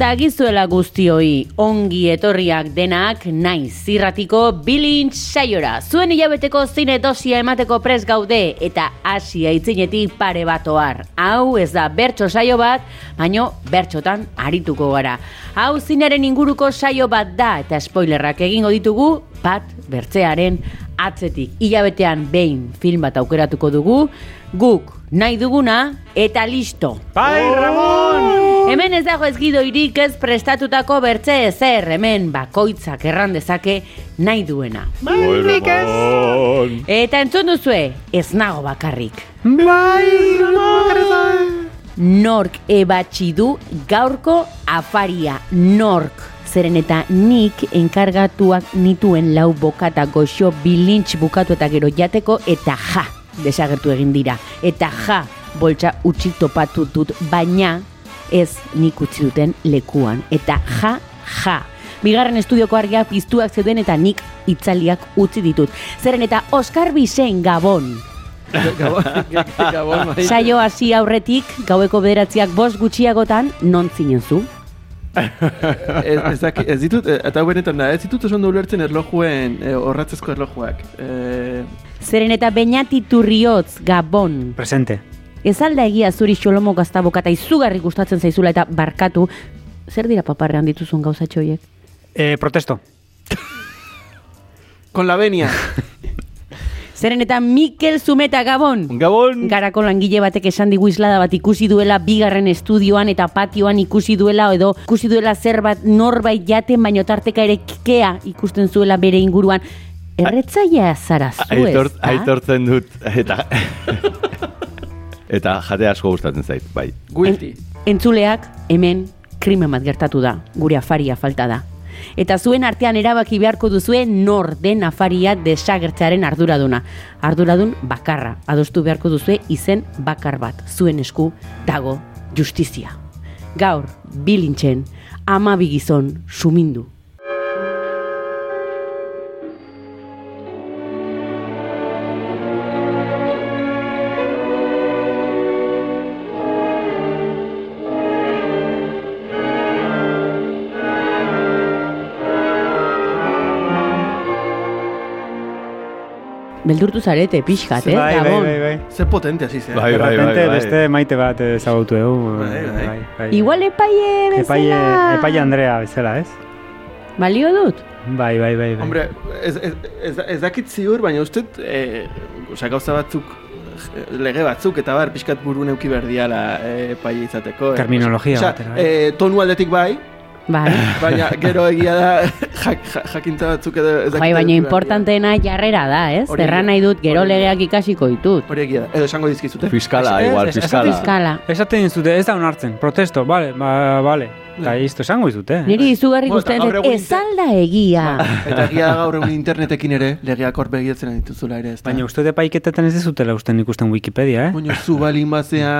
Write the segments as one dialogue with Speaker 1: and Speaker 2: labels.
Speaker 1: dagizuela guztioi, ongi etorriak denak naiz zirratiko bilintz saiora. Zuen hilabeteko zine dosia emateko pres gaude eta asia itzinetik pare bat oar. Hau ez da bertso saio bat, baino bertxotan arituko gara. Hau zinaren inguruko saio bat da eta spoilerrak egingo ditugu bat bertzearen atzetik. Hilabetean behin film bat aukeratuko dugu, guk nahi duguna eta listo.
Speaker 2: Bai, Ramon!
Speaker 1: Hemen ez dago ezgido irik ez prestatutako bertze ezer, hemen bakoitzak erran dezake nahi duena. Eta entzun duzue, ez nago bakarrik.
Speaker 2: Bai!
Speaker 1: Nork ebatzi du gaurko afaria, nork. Zeren eta nik enkargatuak nituen lau bokata goxo bilintx bukatu eta gero jateko eta ja, desagertu egin dira. Eta ja, boltsa utzi topatu dut, baina ez nik utzi duten lekuan. Eta ja, ja. Bigarren estudioko argia piztuak zeuden eta nik itzaliak utzi ditut. Zeren eta Oskar Bisen Gabon.
Speaker 2: Gabon.
Speaker 1: Saio hasi aurretik, gaueko bederatziak bost gutxiagotan, non zinen zu?
Speaker 2: ez, ez, daki- ez ditut, eh, eta benetan da, ez ditut oso ondo ulertzen erlojuen, eh, orratzezko erlojuak. Eh,
Speaker 1: Zeren eta Beñati Turriotz Gabon.
Speaker 3: Presente.
Speaker 1: Ez alda egia zuri xolomo gaztaboka eta izugarri gustatzen zaizula eta barkatu. Zer dira paparrean dituzun gauzatxo horiek?
Speaker 3: Eh, protesto.
Speaker 2: con la venia.
Speaker 1: Zeren eta Mikel Zumeta Gabon.
Speaker 2: Gabon!
Speaker 1: Garako langile batek esan digu islada bat ikusi duela bigarren estudioan eta patioan ikusi duela edo ikusi duela zer bat norbait jaten baino tarteka ere kea ikusten zuela bere inguruan. Erretzaia zara zu ez
Speaker 4: aitortzen dut eta eta jate asko gustatzen zait, bai.
Speaker 2: Guilty.
Speaker 1: Entzuleak hemen krimen bat gertatu da, gure afaria falta da. Eta zuen artean erabaki beharko duzue nor den afaria desagertzearen arduraduna. Arduradun bakarra, adostu beharko duzue izen bakar bat. Zuen esku dago justizia. Gaur, bilintzen, ama bigizon sumindu. Beldurtu zarete, pixkat, eh?
Speaker 3: bai, bai, bai, bai.
Speaker 2: Ze potente hasi zen.
Speaker 4: Bai,
Speaker 3: De
Speaker 4: bai,
Speaker 3: repente
Speaker 4: bai.
Speaker 3: beste maite bat ezagutu dugu.
Speaker 2: Bai, bai.
Speaker 3: bai.
Speaker 1: Igual epaie bezala.
Speaker 3: Epaile, epaile Andrea bezala, ez?
Speaker 1: Balio dut?
Speaker 3: Bai, bai, bai. bai.
Speaker 2: Hombre, ez, ez, ez, ez dakit ziur, baina uste, eh, osea, gauza batzuk, eh, lege batzuk, eta bar, pixkat buru neuki berdiala eh, epaile izateko. eh.
Speaker 3: Terminologia
Speaker 2: Osea,
Speaker 3: batera, bai.
Speaker 2: eh, tonu aldetik bai,
Speaker 1: Bai.
Speaker 2: baina gero egia da jak, ja- jakintza batzuk edo
Speaker 1: Bai, baina importanteena jarrera da, ez? Erran nahi dut, gero legeak ikasiko ditut.
Speaker 2: Hori egia da, edo esango dizkizute.
Speaker 4: Fiskala, igual, fiskala.
Speaker 1: Fiskala.
Speaker 3: Esaten dizute, ez da onartzen. Protesto, bale, ba, bale. Eta isto esango dizute.
Speaker 1: Niri izugarri
Speaker 2: Bueno, eta
Speaker 1: gustatzen
Speaker 2: gaur
Speaker 1: zait,
Speaker 2: egun
Speaker 1: ez alda egia.
Speaker 2: Eta egia da gaur egun internetekin ere, legeak hor begiratzen dituzula ere, ez da.
Speaker 3: Baina uste de paiketetan ez dizutela usten ikusten Wikipedia, eh?
Speaker 2: Baina zu balin bazea.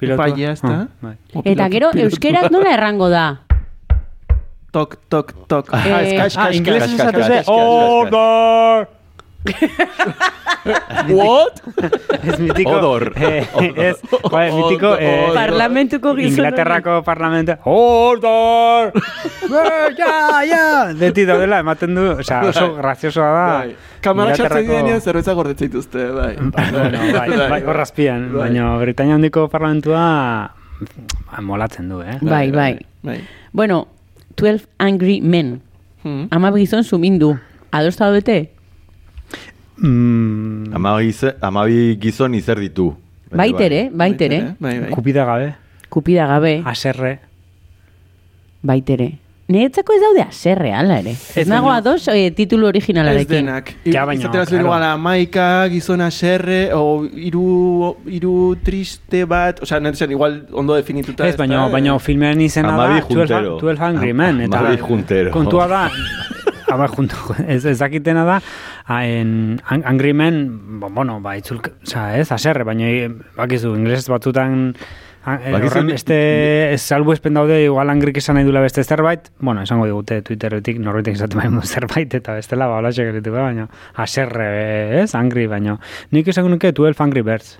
Speaker 2: Epaia, ez da?
Speaker 3: Ah, bai.
Speaker 1: Eta gero, euskeraz nola errango da?
Speaker 2: Tok, tok, tok.
Speaker 1: Eh,
Speaker 2: Ah, eskax,
Speaker 3: Ah,
Speaker 2: kax,
Speaker 3: inglesez
Speaker 2: kax,
Speaker 3: esatu
Speaker 2: kax,
Speaker 3: ze,
Speaker 2: kax, kax,
Speaker 3: order!
Speaker 2: What?
Speaker 3: Ez mitiko...
Speaker 4: Odor.
Speaker 3: Eh, ez, bai, mitiko... Eh,
Speaker 2: Odor.
Speaker 1: Parlamentuko gizon.
Speaker 3: Inglaterrako parlamento... Order! Eh, ja, ja! Beti daudela, ematen du... Osea, oso graziosoa da.
Speaker 2: Bai. Kamara
Speaker 3: Inglaterrako-
Speaker 2: direnean zerbeza gordetzen dituzte, bai.
Speaker 3: Bueno, bai, bai, horrazpian.
Speaker 2: Bai.
Speaker 3: Baina Britania handiko parlamentua ba, molatzen du, eh?
Speaker 1: Bai, bai.
Speaker 2: Bai.
Speaker 1: Bueno, 12 Angry Men.
Speaker 2: Hmm.
Speaker 1: Ama gizon sumindu. Adosta bete?
Speaker 3: Mm,
Speaker 4: Amabi, amabi gizon izer ditu.
Speaker 1: Baitere, baitere.
Speaker 2: Bai, bai.
Speaker 3: kupida gabe,
Speaker 1: Kupida gabe.
Speaker 3: aserre,
Speaker 1: baitere. Niretzako ez daude aserre, ala ere. Ez nago ados eh, titulu
Speaker 2: Ez
Speaker 1: originalarekin.
Speaker 2: denak.
Speaker 3: Ja, baina,
Speaker 2: Izaten
Speaker 3: claro.
Speaker 2: igual amaika, gizona serre, o iru, iru triste bat, osea, nahi zen, igual ondo definituta.
Speaker 3: Ez, baina,
Speaker 2: da,
Speaker 3: baina
Speaker 2: eh?
Speaker 3: filmean izena da 12,
Speaker 4: juntero.
Speaker 3: 12 Hungry Men. Eta
Speaker 4: Amabi juntero.
Speaker 3: Kontua da, ama junto, ez, ez dakitena da, a, en, Hungry Men, bueno, ba, itzulk, oza, ez, aserre, baina, eh, bakizu, inglesez batzutan, eh,
Speaker 4: Bakizu,
Speaker 3: horren
Speaker 4: ni-
Speaker 3: beste salbu espen daude, igual angrik esan nahi dula beste zerbait, bueno, esango digute Twitterretik, norbaitek esaten bai mundu zerbait, eta bestela, ba, hola baina, aserre, ez, angry, baina, nik esango nuke 12 Angry Birds.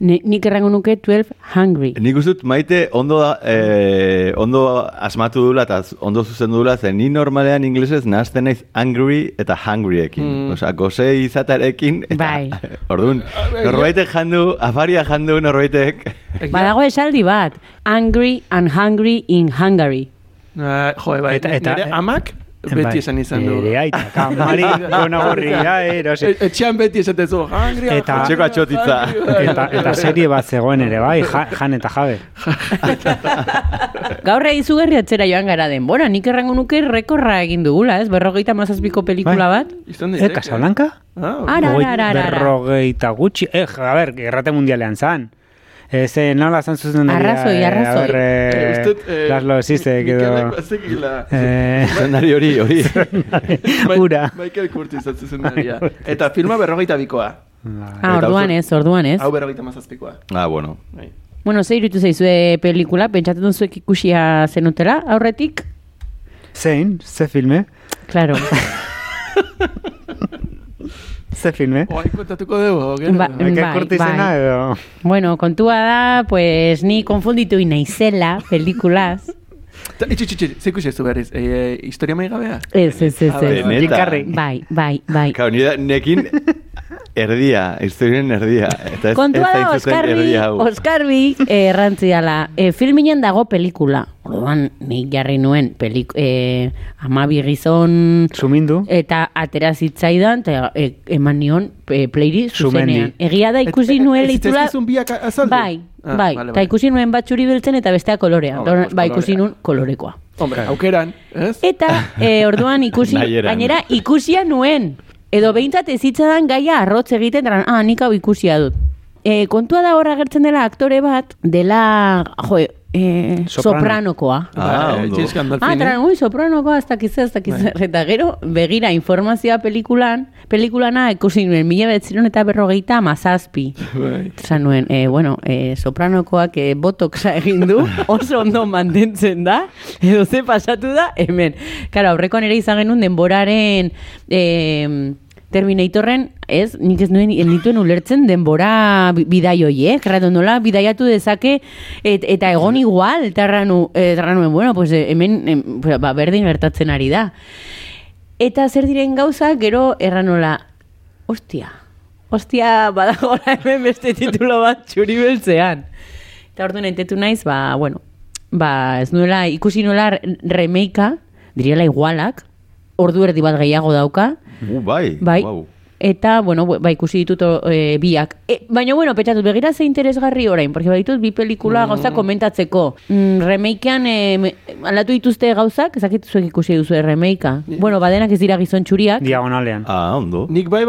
Speaker 1: Ni, nik errango nuke 12 Hungry.
Speaker 4: Nik uste dut maite ondo, da- eh, ondo asmatu dula eta ondo zuzen dula, zen ni normalean inglesez nahazten naiz angry eta hungryekin.
Speaker 2: Mm.
Speaker 4: Osea, goze izatarekin. Eta,
Speaker 1: Bai.
Speaker 4: Orduan, norbaitek jandu, afaria jandu norbaitek.
Speaker 1: Badago esaldi bat, angry and hungry in Hungary.
Speaker 2: Ah, jo, bai,
Speaker 3: Eta- eta-
Speaker 2: nire amak beti
Speaker 3: Bai,
Speaker 2: esan izan du.
Speaker 3: Nire aita, kamari, gona gorria, erosi.
Speaker 2: E- Etxean beti esaten zu, hungry,
Speaker 3: Eta-
Speaker 4: Etxeko atxotitza.
Speaker 3: Eta, eta serie bat zegoen ere, bai, ja, jan eta jabe.
Speaker 1: Gaur izugarri atzera joan gara denbora, nik errango nuke rekorra egin dugula, ez? Berrogeita mazazpiko pelikula
Speaker 3: Bai.
Speaker 1: bat.
Speaker 2: Izan
Speaker 3: Eh. Casablanca?
Speaker 2: Ah,
Speaker 1: Ara, ara, ara, ara.
Speaker 3: Berrogeita gutxi, eh, a ber, errate mundialean zan. Ez, eh, nola zan zuzen
Speaker 1: Arrazoi, arrazoi.
Speaker 3: A ber,
Speaker 2: Eh,
Speaker 3: eh,
Speaker 2: uste dut, eh,
Speaker 3: Laslo Zizek edo... Eh,
Speaker 4: Zendari hori, hori.
Speaker 3: Ura.
Speaker 2: Michael Curtis atzen daria. Eta filma berrogeita bikoa.
Speaker 1: Ah, orduan ez, orduan ez.
Speaker 2: Hau berrogeita mazazpikoa.
Speaker 4: ah, bueno.
Speaker 2: Bai.
Speaker 1: Bueno, ze irutu zaizue pelikula, pentsatzen duzuek ikusia zenutela, aurretik?
Speaker 3: Zein, ze filme?
Speaker 1: Claro.
Speaker 3: Ze filme?
Speaker 2: Oain kontatuko dugu, gero?
Speaker 1: Ba- bai,
Speaker 3: Curtisena
Speaker 1: bai.
Speaker 3: edo...
Speaker 1: bueno, kontua da, pues, ni konfunditu naizela pelikulaz.
Speaker 2: Ta- Itxi, itxi, itxi, ze ikusi ez du berriz? E, e, historia mai gabea?
Speaker 1: Ez, ez, ez, ez.
Speaker 2: bai.
Speaker 4: Neta.
Speaker 3: Carrey.
Speaker 1: Bai, bai, bai.
Speaker 4: Nire, nekin erdia, historien erdia. Eta ez,
Speaker 1: Kontua
Speaker 4: ez
Speaker 1: da, Oskarbi,
Speaker 4: erdia hau.
Speaker 1: Oskarbi eh, errantziala. Eh, filminen dago pelikula. Orduan, nik jarri nuen pelik, eh, amabi gizon
Speaker 3: Sumindu?
Speaker 1: eta atera zitzaidan, eta eh, eman nion eh, playri
Speaker 3: Sumendi.
Speaker 1: zuzenean. Egia da ikusi nuen
Speaker 2: ez
Speaker 1: leitura...
Speaker 2: zitzaizkizun biak azaldu?
Speaker 1: Bai,
Speaker 2: Ah,
Speaker 1: bai,
Speaker 2: vale,
Speaker 1: eta
Speaker 2: vale.
Speaker 1: ikusi nuen bat txuri beltzen eta bestea kolorea.
Speaker 2: Hombre,
Speaker 1: Orduan,
Speaker 2: pues
Speaker 1: ba, ikusi nuen kolorekoa.
Speaker 2: Hombre, aukeran, ez?
Speaker 1: Eta eh, orduan ikusi, gainera ikusia nuen. Edo behintzat ezitzadan gaia arrotz egiten, eta ah, nik hau ikusia dut. E, kontua da horra agertzen dela aktore bat, dela, jo, e,
Speaker 3: Soprano.
Speaker 1: sopranokoa.
Speaker 4: Ah,
Speaker 2: Bai,
Speaker 4: ondo.
Speaker 1: Ah,
Speaker 2: Gandolfini.
Speaker 1: tran, ui, sopranokoa, ez dakiz ez dakiz
Speaker 2: Bai.
Speaker 1: Eta gero, begira informazioa pelikulan, pelikulana ikusi nuen, mila betziron eta berrogeita mazazpi.
Speaker 2: Bai.
Speaker 1: Esan nuen, e, bueno, e, sopranokoak e, botoxa egin du, oso ondo mantentzen da, edo ze pasatu da, hemen. Karo, aurrekoan ere izan genuen denboraren e, Terminatorren, ez, nik ez nuen, nituen ulertzen denbora bi- bidai horiek, erratu nola, bidaiatu dezake, et, eta egon igual, eta erranu, eta erranuen, bueno, pues eh, hemen, em, ba, berdin gertatzen ari da. Eta zer diren gauza, gero erranola, ostia, ostia, badagola hemen beste titulo bat txuri beltzean. Eta orduan entetu naiz, ba, bueno, ba, ez nuela, ikusi nuela remeika, diriela igualak, ordu erdi bat gehiago dauka,
Speaker 4: Uh, bai.
Speaker 1: bai,
Speaker 4: Wow.
Speaker 1: eta, bueno, bu- ba, ikusi ditut e, biak. E, baina, bueno, pentsatut, begira ze interesgarri orain, porque baditut bi pelikula gauza komentatzeko. Mm, remakean, e, me- aldatu dituzte gauzak, ezakit zuek ikusi duzu remakea. Bueno, badenak ez dira gizon txuriak.
Speaker 3: Diagonalean.
Speaker 4: Ah, ondo.
Speaker 2: Nik bai,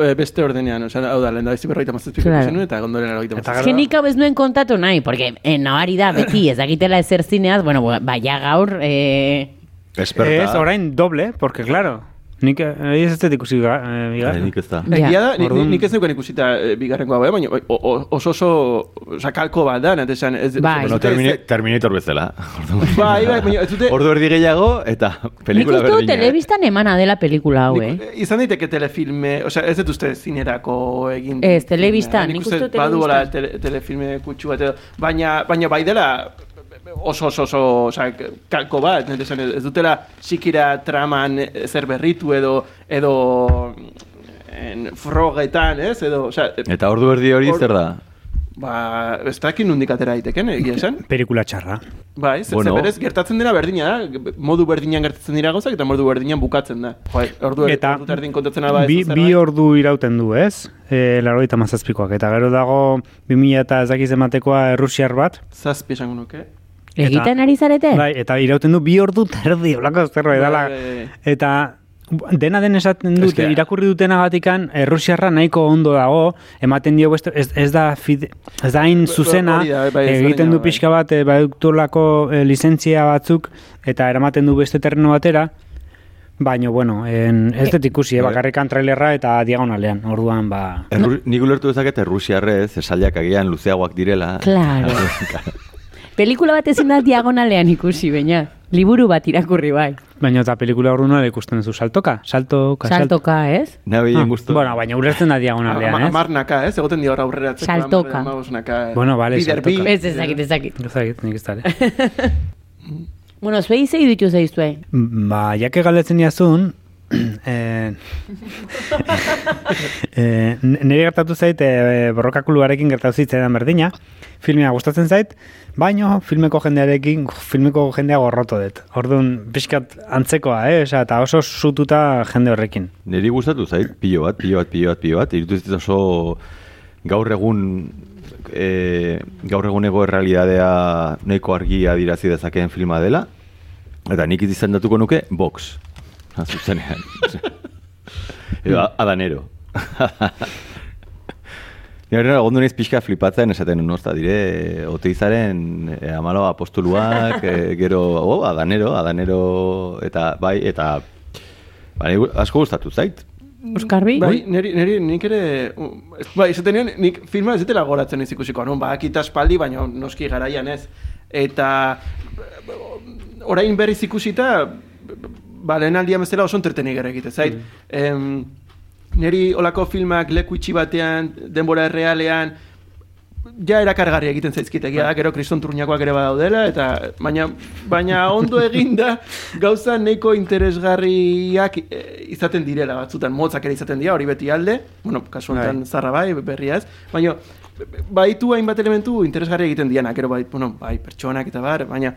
Speaker 2: e, beste ordenean, osea, hau da, lehen da, ez berroita
Speaker 1: Claro.
Speaker 2: eta gondolen eroita
Speaker 3: Eta
Speaker 1: Ez que nik hau ez nuen kontatu nahi, porque eh, nabari da, beti, ez dakitela ezer zineaz, bueno, baina gaur, eh,
Speaker 4: Esperta.
Speaker 3: Ez, orain doble, porque claro, nik eh, ez ez dut ikusi ga- eh,
Speaker 4: Eh,
Speaker 3: bigarren.
Speaker 4: nik ez da.
Speaker 2: Egia da, ni-
Speaker 3: Orduan-
Speaker 2: nik ez neukan ikusita e, bigarrengoa bai, baina o- o- oso oso sakalko bat da, nate esan. Ez,
Speaker 1: Bai.
Speaker 4: Bueno, Terminator bezala.
Speaker 2: Bai, bai, baina ez dute...
Speaker 4: Ordu erdi gehiago eta
Speaker 1: nik
Speaker 4: pelikula
Speaker 1: uste dut
Speaker 4: berdina.
Speaker 1: telebistan emana dela pelikula hau, eh?
Speaker 2: Nik, izan daiteke telefilme, osea, ez dut uste zinerako egin.
Speaker 1: Ez, telebistan,
Speaker 2: Nik
Speaker 1: nik
Speaker 2: uste
Speaker 1: uste dut
Speaker 2: baduela
Speaker 1: telebistan.
Speaker 2: tele, telefilme kutsu bat edo, baina, baina bai dela oso oso oso, osea, kalko bat, esan, ez dutela sikira traman eh, zer berritu edo edo en, frogetan, ez, edo, osea,
Speaker 4: Eta ordu erdi hori
Speaker 2: Or-
Speaker 4: zer da?
Speaker 2: ba, ez dakit nundik atera daiteken, egia esan.
Speaker 3: Pelikula txarra.
Speaker 2: Bai, ze,
Speaker 4: Bueno.
Speaker 2: berez gertatzen dena berdina da, modu berdinan gertatzen dira gauzak eta modu berdinan bukatzen da. Jo, ordu er,
Speaker 3: Eta
Speaker 2: ordu erdin kontatzen ez
Speaker 3: bi, bi ordu irauten du, ez? E, Laroita mazazpikoak. Eta gero dago 2000 eta ez dakiz ematekoa errusiar bat,
Speaker 2: Zazpi esango nuke.
Speaker 1: Egiten ari zarete?
Speaker 3: Bai, eta irauten du bi ordu terdi, olako zerbait dela.
Speaker 2: Bai, bai, bai.
Speaker 3: Eta dena den esaten dut,
Speaker 4: Eske-
Speaker 3: irakurri dutenagatikan Errusiarra nahiko ondo dago, ematen dio beste, ez, ez da fide, ez da hain zuzena,
Speaker 2: bai,
Speaker 3: egiten du
Speaker 2: bai.
Speaker 3: pixka bat, e, badutulako e, lizentzia batzuk, eta eramaten du beste terreno batera, Baina, bueno, en, ez dut ikusi, eh, bakarrikan trailerra eta diagonalean, orduan, ba...
Speaker 4: Erru, nik ulertu dezaket errusiarrez, esaldiak agian luzeagoak direla.
Speaker 1: Claro. Pelikula bat ezin da diagonalean ikusi, baina. Liburu bat irakurri bai.
Speaker 3: Baina eta pelikula ordu nola ikusten duzu, saltoka? Saltoka,
Speaker 1: Saltoka, ez?
Speaker 4: Nabi
Speaker 3: Ah,
Speaker 4: gustu.
Speaker 3: bueno, baina ulertzen da diagonalean, ez?
Speaker 2: Amarnaka, ez? Egoten dio hor aurreratzeko.
Speaker 1: Saltoka.
Speaker 2: hamabosnaka, eh.
Speaker 3: Bueno, vale,
Speaker 2: Bider bi.
Speaker 3: saltoka.
Speaker 1: Ez ezakit, ezakit.
Speaker 3: Ez dakit, nik ez dara.
Speaker 1: Bueno, zuei zei ditu zeizue.
Speaker 3: Ba, jake galdetzen diazun, eh, eh, nire gertatu zait, eh, borrokakuluarekin gertatu zitzaidan berdina, filmea gustatzen zait, baino filmeko jendearekin, filmeko jendea gorroto dut. Orduan, pixkat antzekoa, eh? Osea, eta oso sututa jende horrekin.
Speaker 4: Niri gustatu zait, pilo bat, pilo bat, pilo bat, pilo bat. Irutu oso gaur egun e, gaur eguneko errealidadea nahiko argi adirazi dezakeen filma dela. Eta nik izendatuko nuke Vox. Ha, Zuzenean. Edo, adanero. Nire ondo naiz pixka flipatzen esaten nozta dire oteizaren e, amalo apostoluak, e, gero, oh, adanero, adanero, eta bai, eta bai, asko gustatu zait.
Speaker 1: Oskarbi?
Speaker 2: Bai, neri, neri, nik ere, bai, esaten nion, nik filma ez dutela goratzen ez ikusiko, non, ba, akita espaldi, baina noski garaian ez. Eta orain berriz ikusita, ba, lehen aldian bezala oso entretenik ere egite, zait. Em, neri olako filmak leku itxi batean, denbora errealean, ja erakargarri egiten zaizkit egia da, gero kriston turniakoak ere badaudela, eta baina, baina ondo eginda gauza nahiko interesgarriak eh, izaten direla batzutan, motzak ere izaten dira, hori beti alde, bueno, kasu honetan zarra bai, berria ez, baina baitu hainbat elementu interesgarri egiten dianak, gero bai, bueno, bai, pertsonak eta bar, baina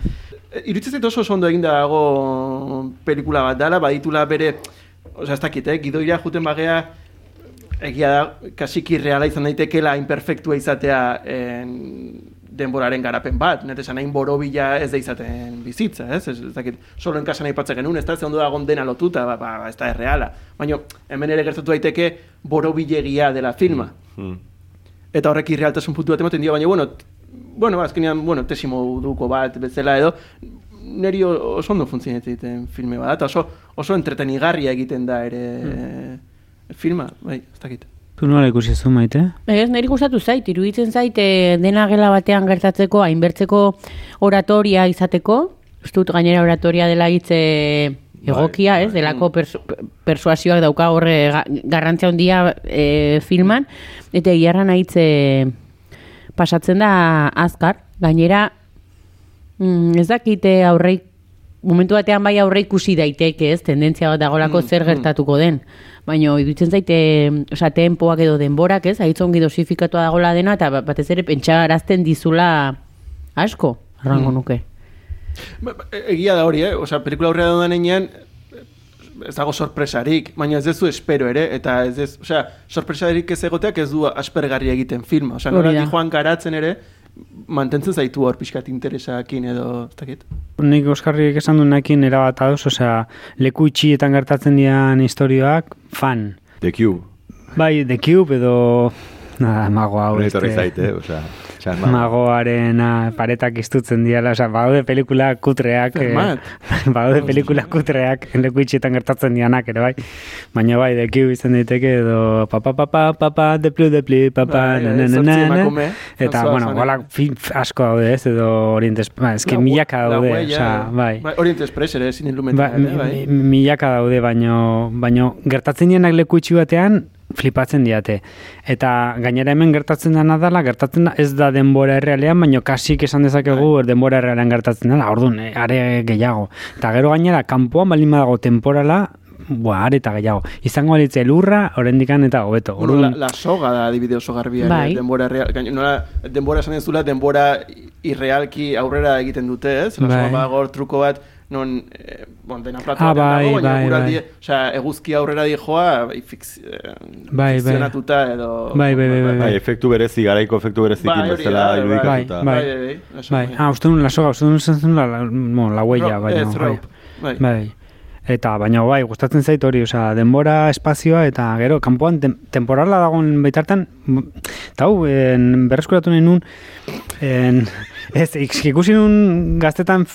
Speaker 2: eh, iruditzen zait oso ondo eginda dago pelikula bat dala, baditula bere, osea, ez dakit, eh, gidoira juten bagea, egia da, kasiki reala izan daitekeela imperfektua izatea en, denboraren garapen bat, net esan hain borobila ez da izaten bizitza, ez? Ez, ez dakit, solo en kasan aipatzen genuen, ez da, ze ondo dagon dena lotuta, ba, ba, ez da erreala. Baina, hemen ere gertatu daiteke borobilegia dela filma.
Speaker 4: Hmm.
Speaker 2: Eta horrek irrealtasun puntu bat ematen dio, baina, bueno, bueno, azkenean, bueno, tesimo duko bat, bezala edo, neri oso ondo funtzionatzen egiten filme bat, eta oso, oso entretenigarria egiten da ere filma, bai, ez dakit.
Speaker 3: Tu nola ikusi zu maite?
Speaker 1: Ez, niri gustatu zait, iruditzen zait, eh, dena gela batean gertatzeko, hainbertzeko oratoria izateko, uste dut gainera oratoria dela hitze egokia, ez, delako persu, persuasioak dauka horre ga- garrantzia handia eh, filman, eta egiarra hitze pasatzen da azkar, gainera mm, ez dakite aurreik momentu batean bai aurre ikusi daiteke, ez, tendentzia bat dagolako zer gertatuko den. Baina idutzen zaite, osea, tempoak edo denborak, ez, aitzongi dosifikatua dagola dena, eta ba- batez ere pentsarazten dizula asko, arrango nuke.
Speaker 2: Ba, ba, Egia da hori, eh? Osea, pelikula aurrera daudan enean, ez dago sorpresarik, baina ez dezu espero ere, eta ez ez, osea, sorpresarik ez egoteak ez du aspergarri egiten filma. Osea, nola
Speaker 1: da.
Speaker 2: joan garatzen ere, mantentzen zaitu hor pixkat interesakin edo, ez dakit.
Speaker 3: Nik Oskarrik esan du nakin erabat ados, osea, leku itxietan gertatzen dian historioak, fan.
Speaker 4: The Cube.
Speaker 3: Bai, The Cube edo... Nada, mago hau.
Speaker 4: Hori etorri
Speaker 3: este-
Speaker 4: zait, eh? Osea, txarma.
Speaker 3: Magoaren ah, paretak iztutzen diala, osea, badaude pelikula kutreak, eh, badaude pelikula kutreak leku itxietan gertatzen dianak ere bai. Baina bai, Cube izan daiteke edo papa papa papa deplu deplu papa
Speaker 2: Bai,
Speaker 3: na, na, na, na, na.
Speaker 2: emakume,
Speaker 3: eta bueno, film asko daude ez edo orientes, ba, eske
Speaker 2: hue-
Speaker 3: milaka
Speaker 2: la
Speaker 3: daude, osea, bai.
Speaker 2: bai. Orient Express ere,
Speaker 3: Ba, mi-
Speaker 2: bai.
Speaker 3: mi- milaka daude, baino, baino gertatzen dienak leku itxi batean flipatzen diate. Eta gainera hemen gertatzen dena dela, gertatzen da, ez da denbora errealean, baino kasik esan dezakegu
Speaker 2: Bai.
Speaker 3: denbora errealean gertatzen dela, orduan, eh, are gehiago. Eta gero gainera, kanpoan baldin badago temporala, Boa, are eta gehiago. Izango balitze lurra, orendikan eta hobeto.
Speaker 2: Bueno, la,
Speaker 3: Orduan,
Speaker 2: la soga da adibide oso garbia,
Speaker 1: Bai.
Speaker 2: denbora real, gain, nola, denbora esan ez denbora irrealki aurrera egiten dute, ez? La
Speaker 3: Bai.
Speaker 2: soga bagor truko bat, non, eh, bon, dena platu
Speaker 3: Ah, bai,
Speaker 2: dago, baina
Speaker 3: bai, bai.
Speaker 2: osea, eguzki aurrera di joa, bai, fix, eh,
Speaker 3: bai.
Speaker 2: fikzionatuta edo...
Speaker 3: Bai, bai, bai, bai,
Speaker 4: Bai, efektu berezi, garaiko efektu berezikin
Speaker 2: Bai,
Speaker 4: bezala
Speaker 2: bai,
Speaker 4: irudikatuta.
Speaker 3: bai.
Speaker 2: bai, bai, bai,
Speaker 3: Bai, ah, uste duen lasoga, uste duen zen la, la, la huella, baina. bai.
Speaker 2: rope, bai.
Speaker 3: Bai. Eta, baina, bai, gustatzen zait hori, osea, denbora, espazioa, eta gero, kanpoan, tem, temporala dagoen baitartan, hau, en, berreskuratu nahi nun, en, ez, ik- ikusi nun gaztetan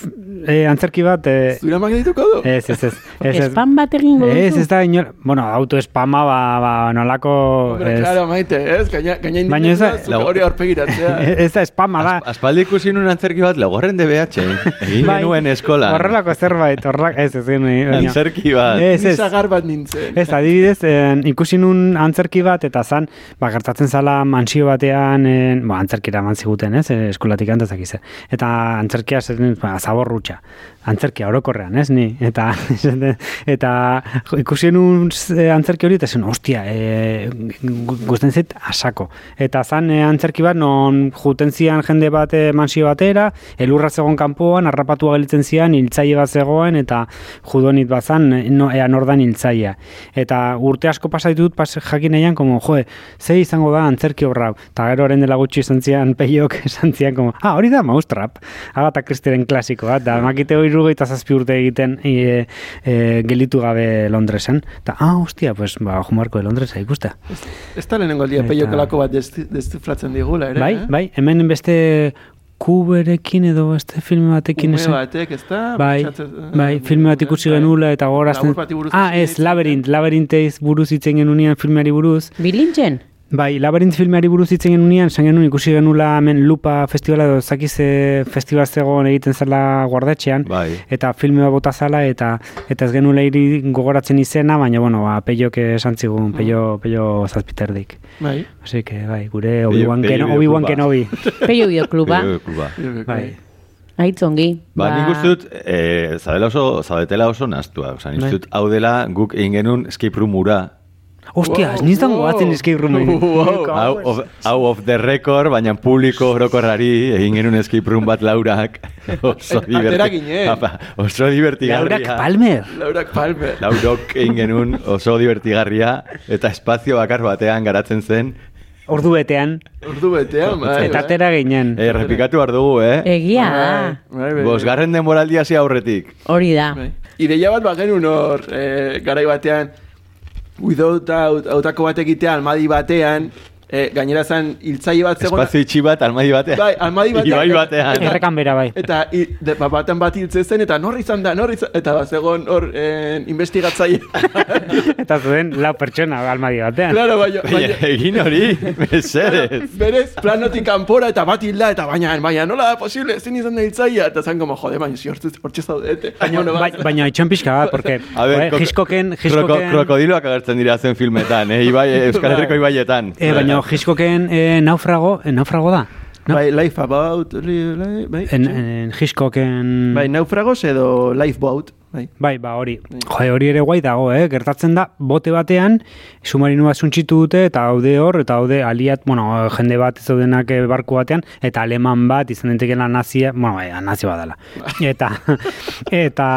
Speaker 3: eh, antzerki bat, eh,
Speaker 2: Zure amak dituko du?
Speaker 3: ez, ez, ez, ez, ez,
Speaker 1: Spam bat egingo duzu?
Speaker 3: ez, ez da, inor, bueno, autoespama, ba, ba, nolako,
Speaker 2: Hombre,
Speaker 3: ez,
Speaker 2: claro, maite, ez? Gaina, gaina
Speaker 3: Baina ez da-
Speaker 2: hori aurpegiratzea.
Speaker 3: ez da espama da,
Speaker 4: As- Aspaldi ikusi nun antzerki bat, lagorren DBH, egin
Speaker 3: Bai,
Speaker 4: genuen eskola.
Speaker 3: Horrelako zerbait, horrelako, ez, ez, ez,
Speaker 4: Antzerki bat.
Speaker 3: Ez, ez.
Speaker 2: sagar bat nintzen.
Speaker 3: Ez, adibidez, en, ikusi nun antzerki bat, eta zan, ba, gertatzen zala mansio batean, en, ba, antzerkira eman ziguten, ez, eh, eskolatik antazak izan. Eta antzerkia zen, ba, zaborrutxa. Antzerkia orokorrean, ez, ni. Eta, eta ikusi nun eh, antzerki hori, eta zen, ostia, e, guzten zait asako. Eta zan eh, antzerki bat, non juten zian jende bat eh, mansio batera, elurra zegoen kanpoan, harrapatua gelitzen zian, hiltzaile bat zegoen, eta judonit bazan, eh, no, ea nordan hiltzailea. Eta urte asko pasa ditut pas jakin nahian, como, joe, ze izango da antzerki horra. Eta gero horren dela gutxi izan zian, peiok esan zian, como, ah, hori da Mousetrap, Agatha Christieren klasikoa, da makite hori eta zazpi urte egiten e, e, gelitu gabe Londresen. Eta, ah, hostia, pues, ba, jumarko de Londresa ikustea.
Speaker 2: Ez da lehenengo aldia
Speaker 3: Eta-
Speaker 2: peiokelako bat desti- destiflatzen digula, ere?
Speaker 3: Bai,
Speaker 2: eh?
Speaker 3: bai, hemen beste kuberekin edo beste filme batekin esan.
Speaker 2: batek, ez da?
Speaker 3: Bai,
Speaker 2: Pentsatzen-
Speaker 3: bai, filme bat ikusi
Speaker 2: Bai.
Speaker 3: genula eta
Speaker 2: bati buruz
Speaker 3: Ah, ez,
Speaker 2: egiten,
Speaker 3: Labyrinth, Labyrinthez buruz hitzen genunean filmeari buruz.
Speaker 1: Bilintzen?
Speaker 3: Bai, Labyrinth filmeari buruz hitzen genunean, esan genuen ikusi genula hemen Lupa festivala edo zakize festival zegoen egiten zela guardatxean.
Speaker 4: Bai.
Speaker 3: Eta filme bat bota zala eta eta ez genula iri gogoratzen izena, baina bueno, ba, peiok esan zigun, peio, peio zazpiterdik.
Speaker 2: Bai.
Speaker 3: Así que, bai, gure Obi-Wan. Kenobi.
Speaker 1: Peio bideokluba.
Speaker 4: Peio kluba.
Speaker 3: Bai.
Speaker 1: Aitzongi.
Speaker 4: Ba, nik uste dut, e, zaudela oso, zaudetela oso nastua. Osa, nik
Speaker 3: Bai.
Speaker 4: uste dut, hau dela guk egin genuen escape room ura.
Speaker 3: Ostia,
Speaker 2: Wow,
Speaker 3: niztan
Speaker 2: wow.
Speaker 3: goatzen escape roomen.
Speaker 2: Wow.
Speaker 4: Hau of, hau of the record, baina publiko orokorrari egin genuen escape room bat laurak. Oso. Apa, oso divertigarria.
Speaker 3: Laurak Palmer.
Speaker 2: Laurak Palmer.
Speaker 4: Laurok egin genuen oso divertigarria eta espazio bakar batean garatzen zen.
Speaker 3: Ordu betean.
Speaker 2: Ordu betean, bai.
Speaker 3: Eta
Speaker 2: bai.
Speaker 3: atera ginen.
Speaker 4: E, repikatu behar dugu, eh?
Speaker 1: Egia da.
Speaker 2: Bai, bai.
Speaker 4: Bosgarren denboraldia hasi aurretik.
Speaker 1: Hori da.
Speaker 2: Ideia bat bagenun hor, eh, garai batean, without out, autako bat egitea almadi batean, eh, gainera zen hiltzaile bat zegoen.
Speaker 4: Espazio itxi bat, almadi batean.
Speaker 2: Bai, almadi batean.
Speaker 4: Ibai batean.
Speaker 3: Errekan bera bai.
Speaker 2: Eta i, de, ba, baten bat hiltze zen, eta nor izan da, nor izan, eta ba, zegoen hor eh, investigatzaile.
Speaker 3: Eta zuen lau pertsona almadi batean.
Speaker 2: claro, baina,
Speaker 4: Baina,
Speaker 2: baina,
Speaker 4: egin hori, mesedez.
Speaker 2: berez, planotik kanpora eta bat hilda, eta baina, baina, nola da posible, ezin izan da hiltzailea, eta zan como, jode, baina, si hortxe zaudete.
Speaker 3: Baina,
Speaker 2: Bueno,
Speaker 3: bai, baina itxon pixka bat, porque
Speaker 4: A ver, kok-
Speaker 3: Hitchcocken,
Speaker 4: kroko,
Speaker 3: Hitchcocken,
Speaker 4: krokodiloak agertzen dira zen filmetan, eh? Ibai, Euskal Herriko ibaietan.
Speaker 3: eh, baina Hitchcocken eh, naufrago, eh, naufrago da? No?
Speaker 2: Bai, life about, real, bai,
Speaker 3: En, en Hitchcocken...
Speaker 2: bai, naufragos edo lifeboat, bai.
Speaker 3: Bai, ba, hori. Jo, hori ere guai dago, eh? Gertatzen da, bote batean, submarino bat suntxitu dute, eta haude hor, eta haude aliat, bueno, jende bat ez daudenak eh, barku batean, eta aleman bat izan daitekeela nazia, bueno, bai, nazio bat dela. Eta, eta,